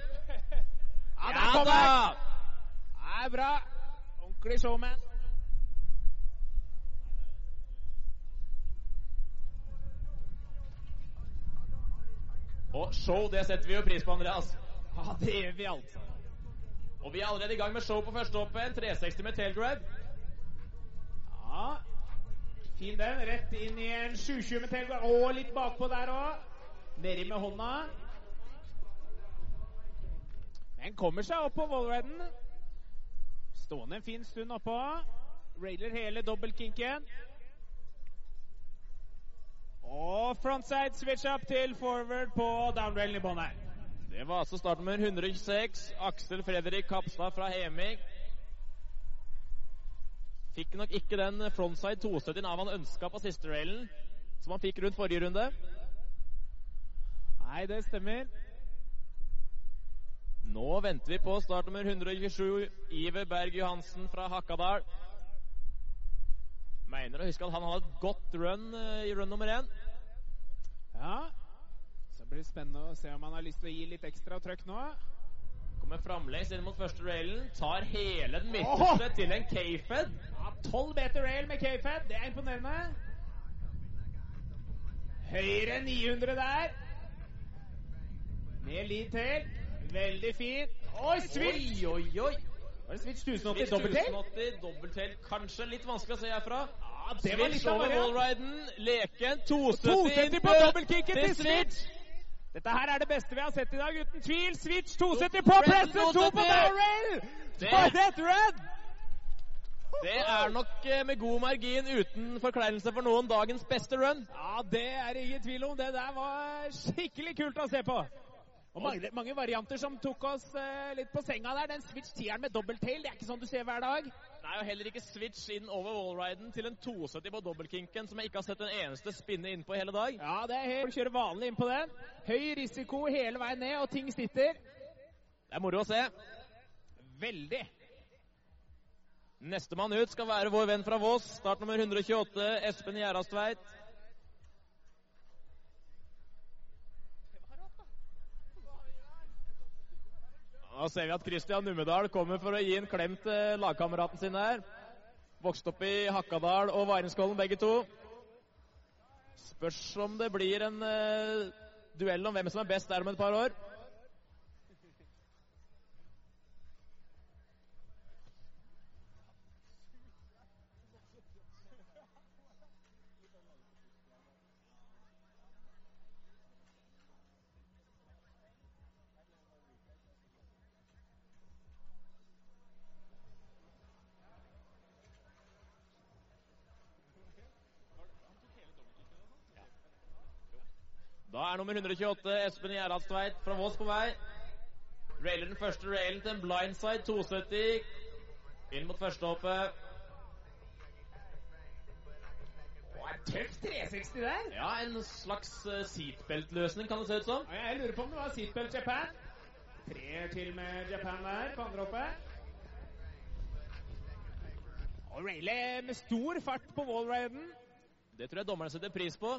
Ja, der kommer han! Det er bra. Ordentlig showman. Og show, det setter vi jo pris på, Andreas. Ja, det gjør vi altså. Og vi er allerede i gang med show på første hoppet. 360 med tailgrab. Ja, fin den. Rett inn i en 720 med tailgrab. Og litt bakpå der òg. Nedi med hånda. Den kommer seg opp på wallriden. Stående en fin stund oppå. Railer hele dobbeltkinken. Og frontside switch up til forward på downrailen i bånn her. Det var altså start nummer 126. Aksel Fredrik Kapstad fra Hemik. Fikk nok ikke den frontside 270 av han ønska på siste railen, som han fikk rundt forrige runde. Nei, det stemmer. Nå venter vi på start nummer 127. Iver Berg Johansen fra Hakadal. Mener å huske at han har et godt run eh, i run nummer én. Ja. Så blir det spennende å se om han har lyst til å gi litt ekstra trøkk nå. Kommer framlengs inn mot første railen. Tar hele den midterste til en K-fed. Ja, 12 meter rail med K-Fed. Det er imponerende. Høyre 900 der. Med lead til. Veldig fin. Oi, switch! Oi, oi, oi. Var det switch 1080 dobbelttelt? Dobbelttelt, 1080 dobbelttail. Kanskje litt vanskelig å se herfra. Ja, det var litt over wallriden. Leken 270, 270 på dobbeltkicket til switch! Dette her er det beste vi har sett i dag, uten tvil. Switch 270 på pressen, 2 på 270. Darrell! Det- For et run! Det er nok eh, med god margin uten forkleinelse for noen dagens beste run. Ja, det er det ingen tvil om. Det der var skikkelig kult å se på. Og mange, mange varianter som tok oss uh, litt på senga der. Den switch 10-eren med dobbelttail, det er ikke sånn du ser hver dag. Nei, og heller ikke switch inn over wallriden til en 72 på dobbeltkinken, som jeg ikke har sett en eneste spinne inn på i hele dag. Ja, det er helt Kjører vanlig inn på den. Høy risiko hele veien ned, og ting sitter. Det er moro å se. Veldig. Nestemann ut skal være vår venn fra Voss. Start nummer 128, Espen Gjerdastveit. Da ser vi at Christian Numedal kommer for å gi en klem til lagkameraten sin her. Vokste opp i Hakadal og Varingskollen begge to. Spørs om det blir en uh, duell om hvem som er best der om et par år. Er nummer 128 Espen Gjerdalstveit fra Voss på vei. Railer den første railen til en blindside 270. Inn mot førstehoppet. Tøff 360 der. Ja, en slags eh, seatbelt-løsning kan det se ut som. Ja, jeg lurer på om det var seatbelt Japan. Treer til med Japan der på andre hoppet. Og Rayleigh med stor fart på wallriden. Det tror jeg dommerne setter pris på.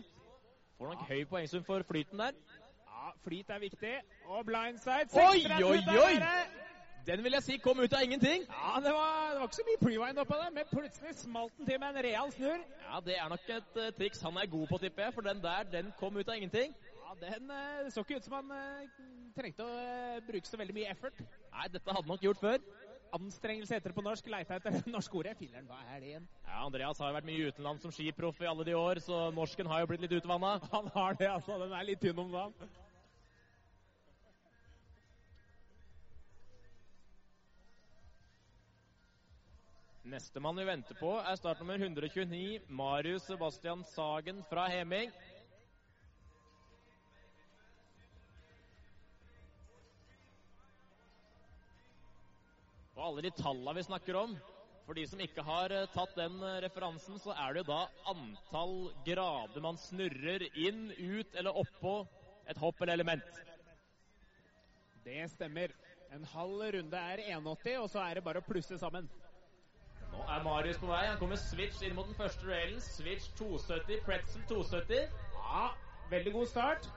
Får nok høy poengsum for flyten der. Ja, flyt er viktig. Og blindside. Oi, 630 oi, oi! Den vil jeg si kom ut av ingenting. Ja, det var, det var ikke så mye prewind oppå der, men plutselig smalt den til med en real snurr. Ja, Det er nok et uh, triks han er god på, tipper jeg. For den der, den kom ut av ingenting. Ja, den uh, så ikke ut som han uh, trengte å bruke så veldig mye effort. Nei, dette hadde han nok gjort før. Anstrengelse heter det på norsk. Leita etter det norske ordet. Filler'n, hva er det igjen? Ja, Andreas har jo vært mye utenlands som skiproff i alle de år, så norsken har jo blitt litt utvanna. Han har det, altså. Den er litt tynn om dagen. Nestemann vi venter på, er startnummer 129, Marius Sebastian Sagen fra Heming. Og alle de tallene vi snakker om For de som ikke har eh, tatt den eh, referansen, så er det jo da antall grader man snurrer inn, ut eller oppå et hopp eller element. Det stemmer. En halv runde er 81, og så er det bare å plusse sammen. Nå er Marius på vei. Han kommer switch inn mot den første railen. Switch 270, pretzel 270. Ja, veldig god start.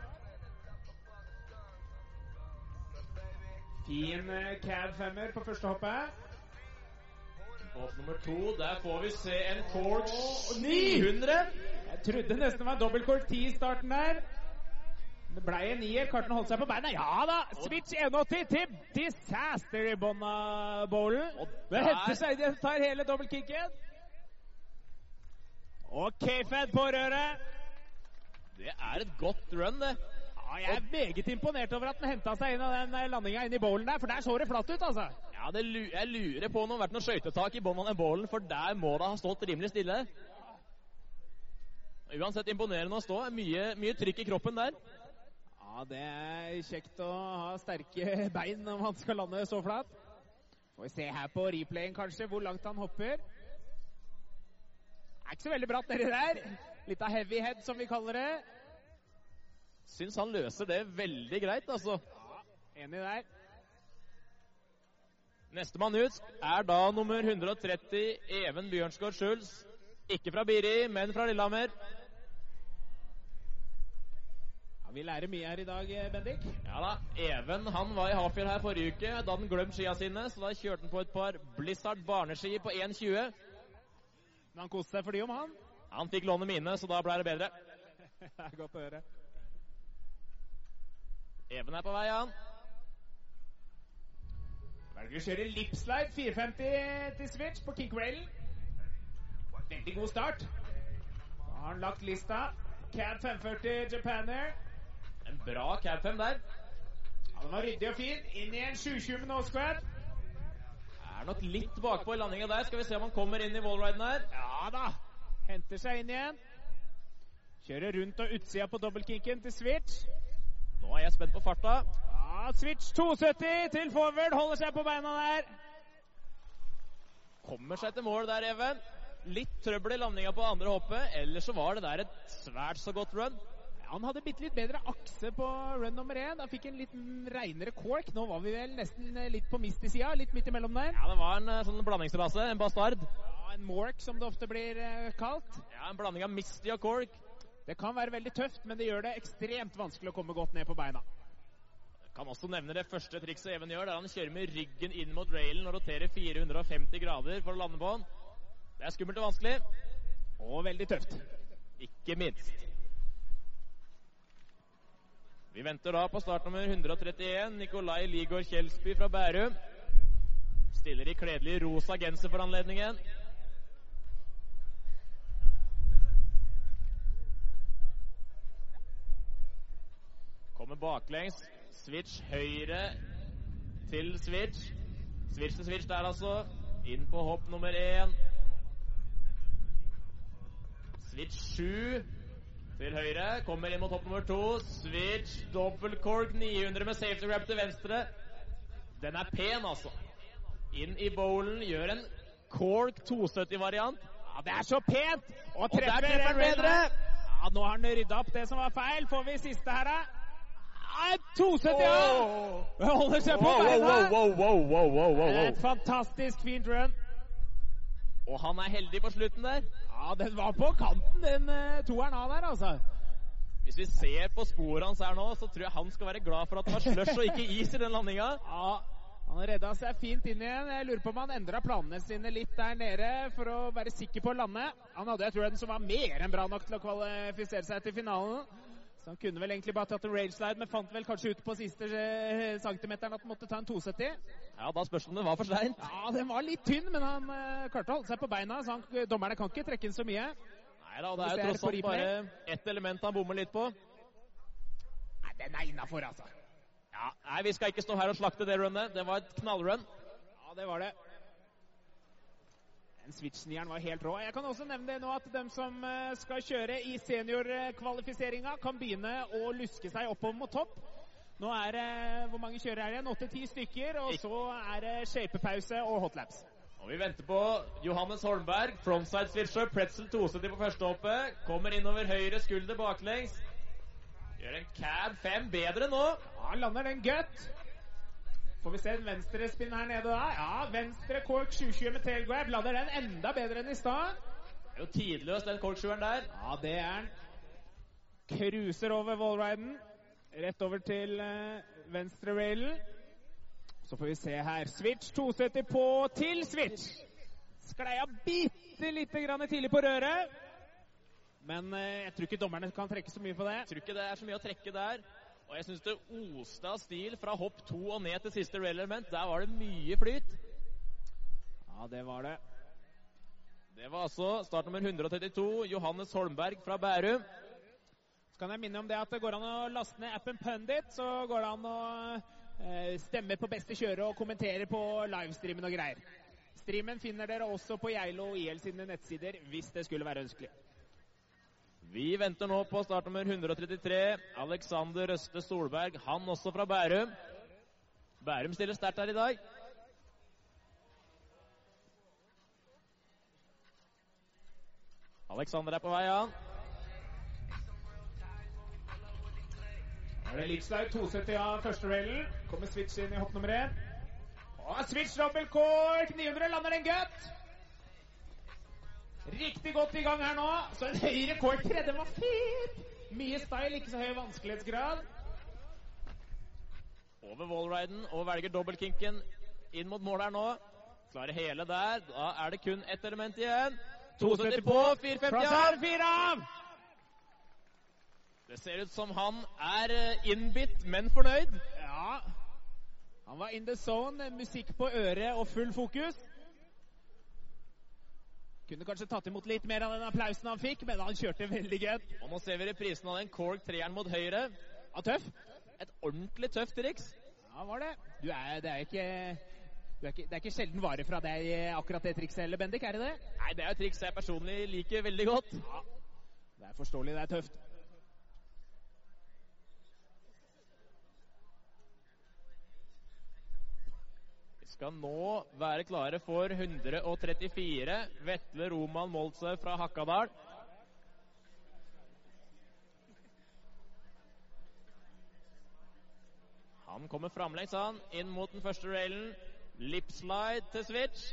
Fin eh, cab femmer på første hoppet. Hopp nummer to, der får vi se en cork 900. Jeg trodde nesten det var dobbeltkork 10 i starten der. Det ble en nier. Karten holdt seg på beina. Ja da! Switch 180 til disaster i bånn av bowlen. Det henter seg, Det tar hele dobbeltkicken. Og K-Fed på røret. Det er et godt run, det. Jeg er meget imponert over at den henta seg inn av den eh, landinga inn i bowlen der, for der så det flatt ut, altså. Ja, det, Jeg lurer på om det har vært noe skøytetak i bunnen av den bowlen, for der må det ha stått rimelig stille. Uansett imponerende å stå. Mye, mye trykk i kroppen der. Ja, det er kjekt å ha sterke bein når man skal lande så flat. Får vi se her på replayen kanskje hvor langt han hopper. Det er ikke så veldig bratt nedi der. Litt av heavy head, som vi kaller det. Syns han løser det veldig greit, altså. Enig der. Nestemann ut er da nummer 130, Even Bjørnsgaard Schulz. Ikke fra Biri, men fra Lillehammer. Ja, vi lærer mye her i dag, eh, Bendik. Ja da, Even han var i Hafjell her forrige uke. Da hadde han glemt skia sine, så da kjørte han på et par Blizzard barneski på 1,20. Men han koste seg for de om han. Han fikk låne mine, så da ble det bedre. Det er godt å høre. Even er på vei, han. Velger å kjøre lipslide 450 til switch på kickrailen. Veldig god start. Da har han lagt lista. Cad 540 Japaner. En bra Cad 5 der. Ja, den var ryddig og fin. Inn i en 720 med no squad. Er nok litt bakpå i landinga der. Skal vi se om han kommer inn i wallriden her. Ja da. Henter seg inn igjen. Kjører rundt og utsida på dobbeltkinken til switch. Nå er jeg spent på farta. Ja, switch 270 til forward. Holder seg på beina der. Kommer seg til mål der, Even. Litt trøbbel i landinga på andre hoppet. Ellers så var det der et svært så godt run. Han hadde bitte litt bedre akse på run nummer én. Da fikk han litt reinere cork. Nå var vi vel nesten eh, litt på mist i sida. litt midt imellom der. Ja, det var en eh, sånn blandingsrase. En bastard. Ja, En mork, som det ofte blir eh, kalt. Ja, En blanding av Misty og Cork. Det kan være veldig tøft, men det gjør det ekstremt vanskelig å komme godt ned på beina. Kan også nevne det første trikset Even gjør, der han kjører med ryggen inn mot railen og roterer 450 grader for å lande på den. Det er skummelt og vanskelig. Og veldig tøft. Ikke minst. Vi venter da på startnummer 131, Nikolai Ligård Kjelsby fra Bærum. Stiller i kledelig rosa genser for anledningen. Kommer baklengs. Switch høyre til switch. Switch til switch der, altså. Inn på hopp nummer én. Switch 7 til høyre. Kommer inn mot hopp nummer to. Switch dobbeltcork 900 med safety grab til venstre. Den er pen, altså. Inn i bowlen. Gjør en cork 270-variant. Ja, Det er så pent! Og Og treffer treffer bedre! Ja, Nå har han rydda opp det som var feil. Får vi siste her, da? Ja, 270, ja! Det holder seg på beina. wow, wow, wow, wow, wow, wow. Et fantastisk fint run. Og han er heldig på slutten der. Ja, den var på kanten, den uh, toeren av der, altså. Hvis vi ser på sporet hans her nå, så tror jeg han skal være glad for at det var slush og ikke is i den landinga. Ja, han redda seg fint inn igjen. Jeg lurer på om han endra planene sine litt der nede for å være sikker på å lande. Han hadde jeg tror den som var mer enn bra nok til å kvalifisere seg til finalen. Så han kunne vel egentlig bare tatt en railslide, men fant vel kanskje ut på siste eh, centimeteren at han måtte ta en 270. Ja, da spørs om det var for seint. Ja, den var litt tynn, men han uh, klarte å holde seg på beina, så han, dommerne kan ikke trekke inn så mye. Nei da, det er jo tross alt bare ett element han bommer litt på. Nei, den er innafor, altså. Ja, Nei, vi skal ikke stå her og slakte det runnet. Det var et knallrun. Ja, det var det. Switch-nieren var helt rå. Jeg kan også nevne det nå at de som eh, skal kjøre i seniorkvalifiseringa, kan begynne å luske seg oppover mot topp. Nå er det Hvor mange kjører er det igjen? Åtte-ti stykker. Og så er det shapepause og hotlaps. Og vi venter på Johannes Holmberg. Frontside switcher. Pretzel 270 på første hoppet. Kommer innover høyre skulder baklengs. Gjør en cab fem bedre nå. Ja, han lander den gut. Får vi se en venstrespinn her nede da? Ja, venstre cork 720 med tailgrab. Lander den enda bedre enn i stad. Det er jo tidløs, den corksjueren der. Ja, det er den. Cruiser over wallriden. Rett over til uh, venstre railen. Så får vi se her. Switch 270 på til switch. Skleia bitte lite grann tidlig på røret. Men uh, jeg tror ikke dommerne kan trekke så mye på det. Jeg tror ikke det er så mye å trekke der. Og jeg syns det oste av stil fra hopp to og ned til siste relevant. Der var det mye flyt. Ja, det var det. Det var altså startnummer 132, Johannes Holmberg fra Bærum. Så kan jeg minne om det at det går an å laste ned appen Pundit. Så går det an å eh, stemme på beste kjøre og kommentere på livestreamen og greier. Streamen finner dere også på Geilo IL sine nettsider hvis det skulle være ønskelig. Vi venter nå på startnummer 133, Alexander Røste Solberg. Han også fra Bærum. Bærum stiller sterkt her i dag. Alexander er på vei, han. Nå er det Leapslide 270 av første railen. Kommer switch inn i hopp nummer én. Og switch dobbelt core! 900 lander en gut. Riktig godt i gang her nå. Så en høy rekord. tredje var fint. Mye style, ikke så høy vanskelighetsgrad. Over wallriden og velger dobbeltkinken inn mot mål her nå. Klarer hele der. Da er det kun ett element igjen. 270 på, 450 Plass av. fire av. Det ser ut som han er eh, innbitt, men fornøyd. Ja. Han var in the zone, musikk på øret og full fokus. Kunne kanskje tatt imot litt mer av den applausen han fikk, men han kjørte veldig godt. Og nå ser vi reprisen av den Cork 3-eren mot høyre. Ja, tøff. Et ordentlig tøft triks. Ja, var det. Du er, det er ikke det er ikke, det er ikke sjelden vare fra deg akkurat det trikset heller, Bendik? Er det det? Nei, det er et triks jeg personlig liker veldig godt. Ja, Det er forståelig, det er tøft. Skal nå være klare for 134. Vetle Roman Moltze fra Hakadal. Han kommer framlengs, han. Inn mot den første railen. Lipslide til switch.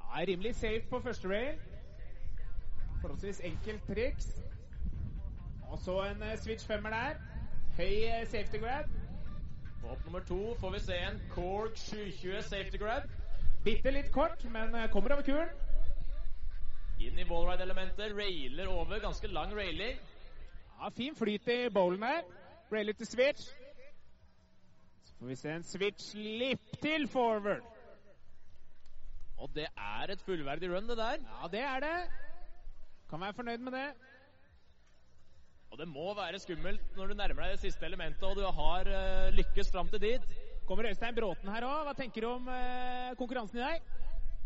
Ja, rimelig safe på første rail. Forholdsvis enkelt triks. Og så en eh, switch femmer der. Høy eh, safety grab. Hopp nummer to får vi se en Cork 720 safety grab. Bitte litt kort, men eh, kommer over kuren. Inn i wallride-elementet. Railer over. Ganske lang railing. Ja, Fin flyt i bowlen her. Railer til switch. Så får vi se en switch lipp til forward. Og det er et fullverdig run, det der. Ja, det er det. Kan være fornøyd med det. Og det må være skummelt når du nærmer deg det siste elementet og du har uh, lykkes fram til dit. Kommer Øystein Bråten her òg. Hva tenker du om uh, konkurransen i dag?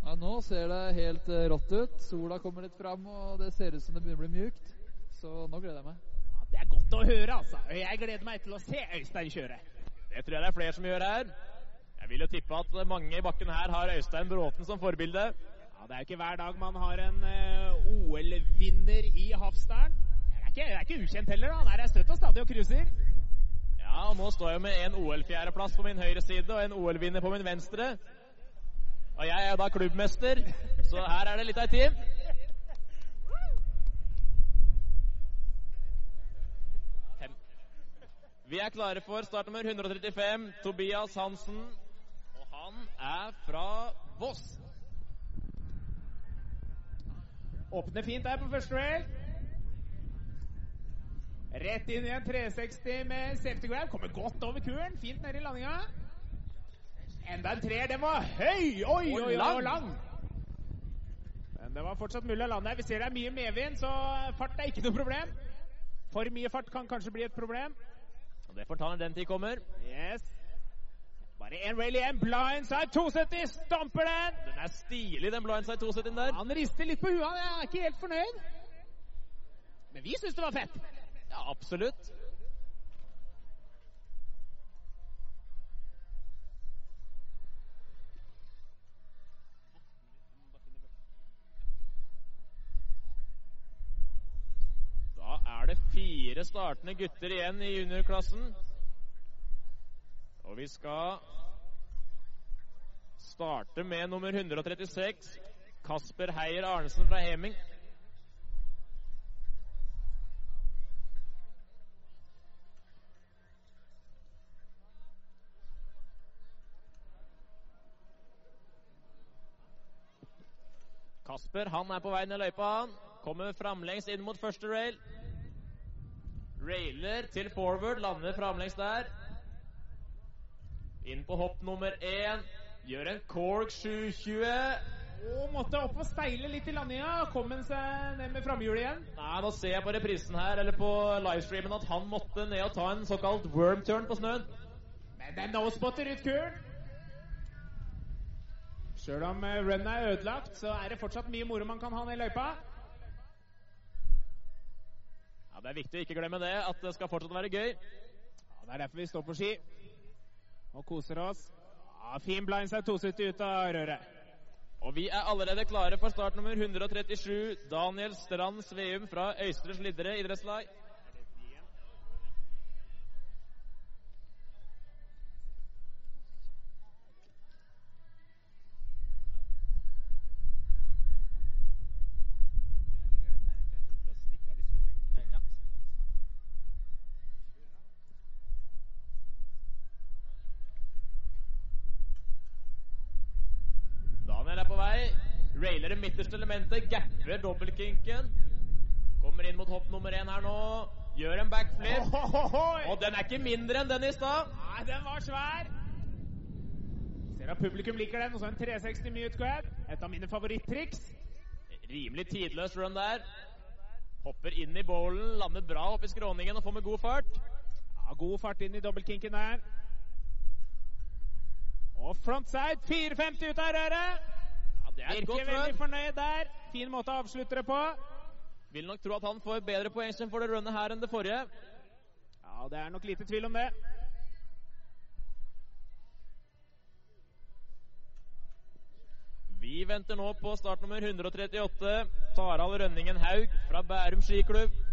Ja, Nå ser det helt uh, rått ut. Sola kommer litt fram, og det ser ut som det begynner å bli mjukt. Så nå gleder jeg meg. Ja, det er godt å høre, altså. Jeg gleder meg til å se Øystein kjøre. Det tror jeg det er flere som gjør her. Jeg vil jo tippe at mange i bakken her har Øystein Bråten som forbilde. Ja, Det er jo ikke hver dag man har en uh, OL-vinner i Hafstad. Ikke, er ikke ukjent heller. da. Han er støtt og stadig og cruiser. Ja, og nå står jeg med en OL-fjerdeplass på min høyre side og en OL-vinner på min venstre. Og jeg er da klubbmester, så her er det litt av et team. Vi er klare for startnummer 135, Tobias Hansen. Og han er fra Voss. Åpner fint der på første rail. Rett inn i en 360 med safety grab. Kommer godt over kuren. Fint nede i landinga. Enda en treer. Den var høy! Oi, oi, oi, lang. lang. Men det var fortsatt mulig å lande her. Vi ser det er mye medvind, så fart er ikke noe problem. For mye fart kan kanskje bli et problem. Og det får ta når den tid kommer. Yes. Bare én rail igjen. Blindside 270. Stamper den. Den er stilig, den blindside 270 der. Han rister litt på huet. Han er ikke helt fornøyd. Men vi syns det var fett. Ja, absolutt. Da er det fire startende gutter igjen i juniorklassen. Og vi skal starte med nummer 136, Kasper Heier Arnesen fra Heming. Kasper han er på vei ned løypa. Kommer framlengs inn mot første rail. Railer til forward, lander framlengs der. Inn på hopp nummer én. Gjør en cork 720. Og måtte opp og steile litt i landinga. Kom han seg ned med framhjulet igjen. Nei, Nå ser jeg på reprisen her, eller på livestreamen at han måtte ned og ta en såkalt worm turn på snøen. Men den nå spotter ut kuren. Sjøl om eh, runnet er ødelagt, så er det fortsatt mye moro man kan ha ned i løypa. Ja, Det er viktig å ikke glemme det, at det skal fortsatt være gøy. Ja, Det er derfor vi står på ski og koser oss. Ja, fin blindside 270 ut av røret. Og vi er allerede klare for start nummer 137, Daniel Strand Sveum fra Øystre Slidre idrettslag. Mot hopp nummer én her nå. Gjør en backflip. Og den er ikke mindre enn den i stad. Nei, den var svær. Ser at publikum liker den. Og så en 360 mute grab. Et av mine favorittriks. Rimelig tidløs run der. Hopper inn i bowlen, lander bra oppi i skråningen og får med god fart. Ja, god fart inn i dobbeltkinken der. Og frontside 450 ut av røret. Ja, det er Virker godt veldig fornøyd der. Fin måte å avslutte det på. Vil nok tro at han får bedre poengsum for det runde her enn det forrige. Ja, det er nok lite tvil om det. Vi venter nå på startnummer 138, Tarald Rønningen Haug fra Bærum skiklubb.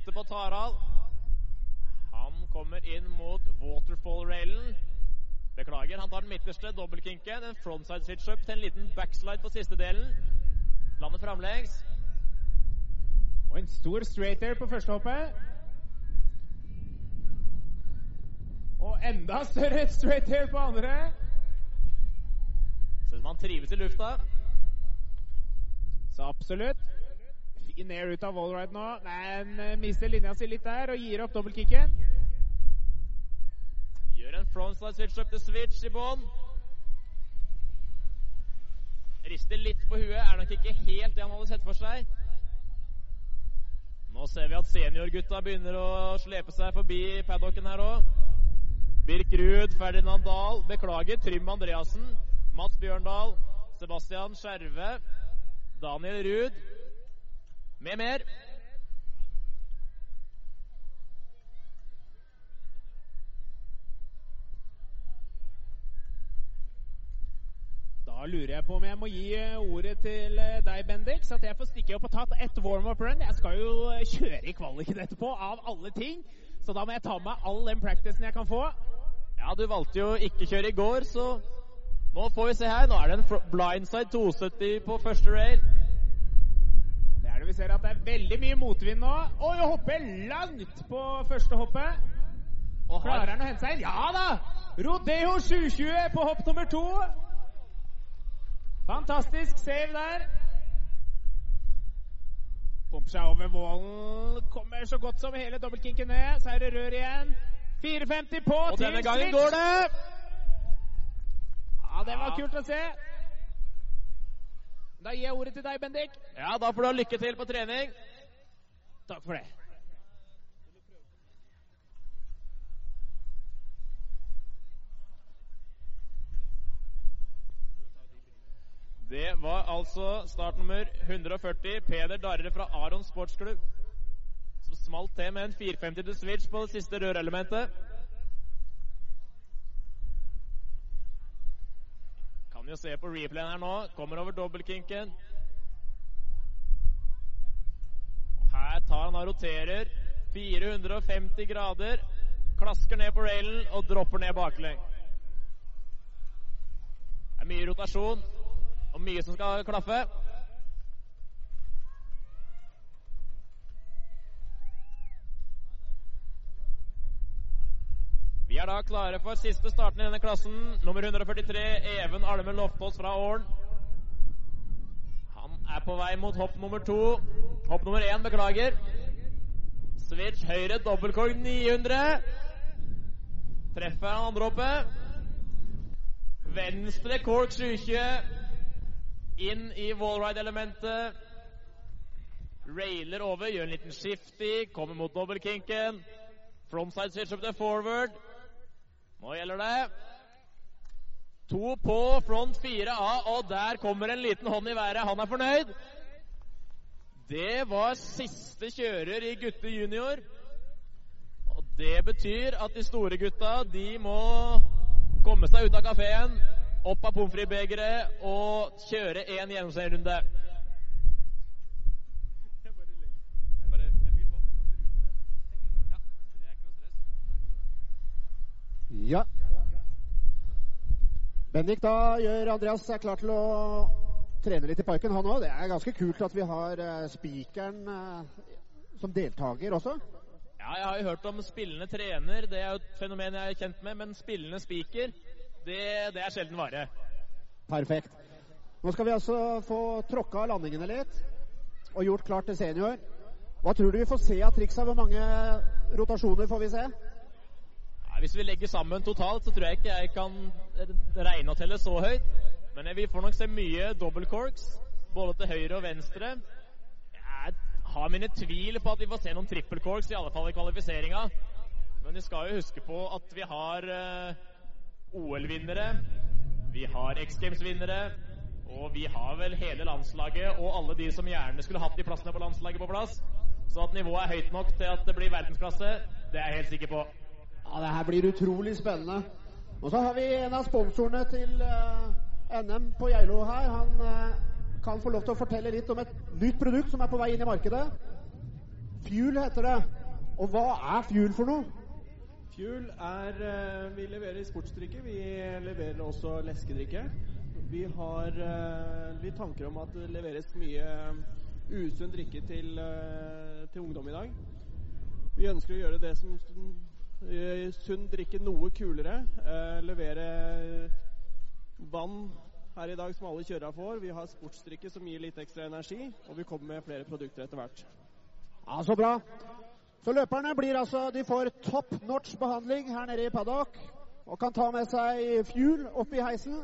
Venter på Tarald. Han kommer inn mot waterfall-railen. Beklager, han tar den midterste, dobbeltkinken. En frontside switch-up til en liten backslide på siste delen. Landet framlengs. Og en stor straight air på første hoppet. Og enda større straight air på andre. Ser ut som han trives i lufta. Så absolutt. Fin air ut av wallride nå. Men eh, mister linja si litt der og gir opp dobbeltkicket. Gjør en frontside switch-up til switch i bånn. Rister litt på huet. Er nok ikke helt det han hadde sett for seg. Nå ser vi at seniorgutta begynner å slepe seg forbi paddocken her òg. Birk Ruud, Ferdinand Dahl, beklager, Trym Andreassen, Mats Bjørndal, Sebastian Skjerve, Daniel Ruud med mer. Da lurer jeg på om jeg må gi eh, ordet til eh, deg, Bendik, så at jeg får stikke opp og tatt ett warm-up run. Jeg skal jo eh, kjøre i kvaliken etterpå, av alle ting. Så da må jeg ta med all den practicen jeg kan få. Ja, du valgte jo ikke kjøre i går, så nå får vi se her. Nå er det en blindside 270 på første rail. Vi ser at det er veldig mye motvind nå. Oi, å hoppe langt på første hoppet. Og Klarer han å hente seg inn? Ja da! Rodeo 720 på hopp nummer to. Fantastisk save der. Pumper seg over målen. Kommer så godt som hele dobbeltkinken ned. Så er det rør igjen. 4,50 på og denne gangen går det! Ja, det var kult å se. Da gir jeg ordet til deg, Bendik. Ja, da får du ha lykke til på trening. Takk for det. Det var altså startnummer 140, Peder Darre fra Aron Sportsklubb, som smalt til med en 450 til switch på det siste rørelementet. Jo se på replayen her nå. Kommer over dobbeltkinken. Her tar han og roterer 450 grader. Klasker ned på railen og dropper ned baklengs. Det er mye rotasjon og mye som skal klaffe. Vi er da klare for siste starten i denne klassen. Nummer 143, Even Alme Loftaas fra Ålen. Han er på vei mot hopp nummer to. Hopp nummer én, beklager. Switch høyre, dobbeltkorg 900. Treffer han andre hoppet. Venstre cork 720. Inn i wallride-elementet. Railer over, gjør en liten shifty, kommer mot dobbeltkinken. Frontside switch up til forward. Nå gjelder det. To på, front fire A, og der kommer en liten hånd i været. Han er fornøyd. Det var siste kjører i gutte junior. Og det betyr at de store gutta, de må komme seg ut av kafeen, opp av pommes frites-begeret og kjøre en gjennomsnittsrunde. Ja. Bendik, da gjør Andreas seg klar til å trene litt i parken, han òg. Det er ganske kult at vi har uh, spikeren eh, som deltaker også. Ja, jeg har jo hørt om spillende trener. Det er jo et fenomen jeg er kjent med. Men spillende spiker det, det er sjelden vare. Perfekt. Nå skal vi altså få tråkka landingene litt og gjort klart til senior. Hva tror du vi får se av triksa? Hvor mange rotasjoner får vi se? Hvis vi legger sammen totalt, så tror jeg ikke jeg kan regne og telle så høyt. Men vi får nok se mye double corks, både til høyre og venstre. Jeg har mine tvil på at vi får se noen triple corks, i alle fall i kvalifiseringa. Men vi skal jo huske på at vi har uh, OL-vinnere, vi har X Games-vinnere, og vi har vel hele landslaget og alle de som gjerne skulle hatt de plassene på landslaget på plass. Så at nivået er høyt nok til at det blir verdensklasse, det er jeg helt sikker på. Ja, Det her blir utrolig spennende. Og så har vi en av sponsorene til uh, NM på Geilo her. Han uh, kan få lov til å fortelle litt om et nytt produkt som er på vei inn i markedet. Fuel heter det. Og hva er Fuel for noe? Fuel er uh, Vi leverer sportsdrikke. Vi leverer også leskedrikke. Vi har litt tanker om at det leveres mye usunn drikke til, til ungdom i dag. Vi ønsker å gjøre det som sunn drikke noe kulere. levere vann her i dag som alle kjørere får. Vi har sportsdrikke som gir litt ekstra energi, og vi kommer med flere produkter etter hvert. Ja, Så bra. Så løperne blir altså De får top notch behandling her nede i paddock og kan ta med seg fuel opp i heisen.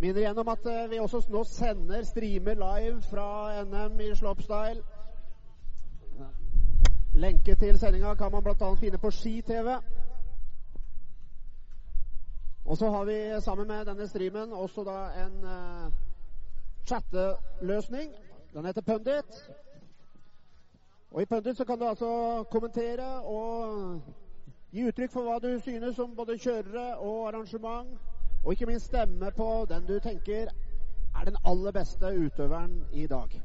Minner igjen om at vi også nå sender streamer live fra NM i slopestyle. Lenke til sendinga kan man bl.a. finne på Ski-TV. Og så har vi sammen med denne streamen også da en uh, chatteløsning. Den heter Pundit. Og i Pundit så kan du altså kommentere og gi uttrykk for hva du synes om både kjørere og arrangement. Og ikke minst stemme på den du tenker er den aller beste utøveren i dag.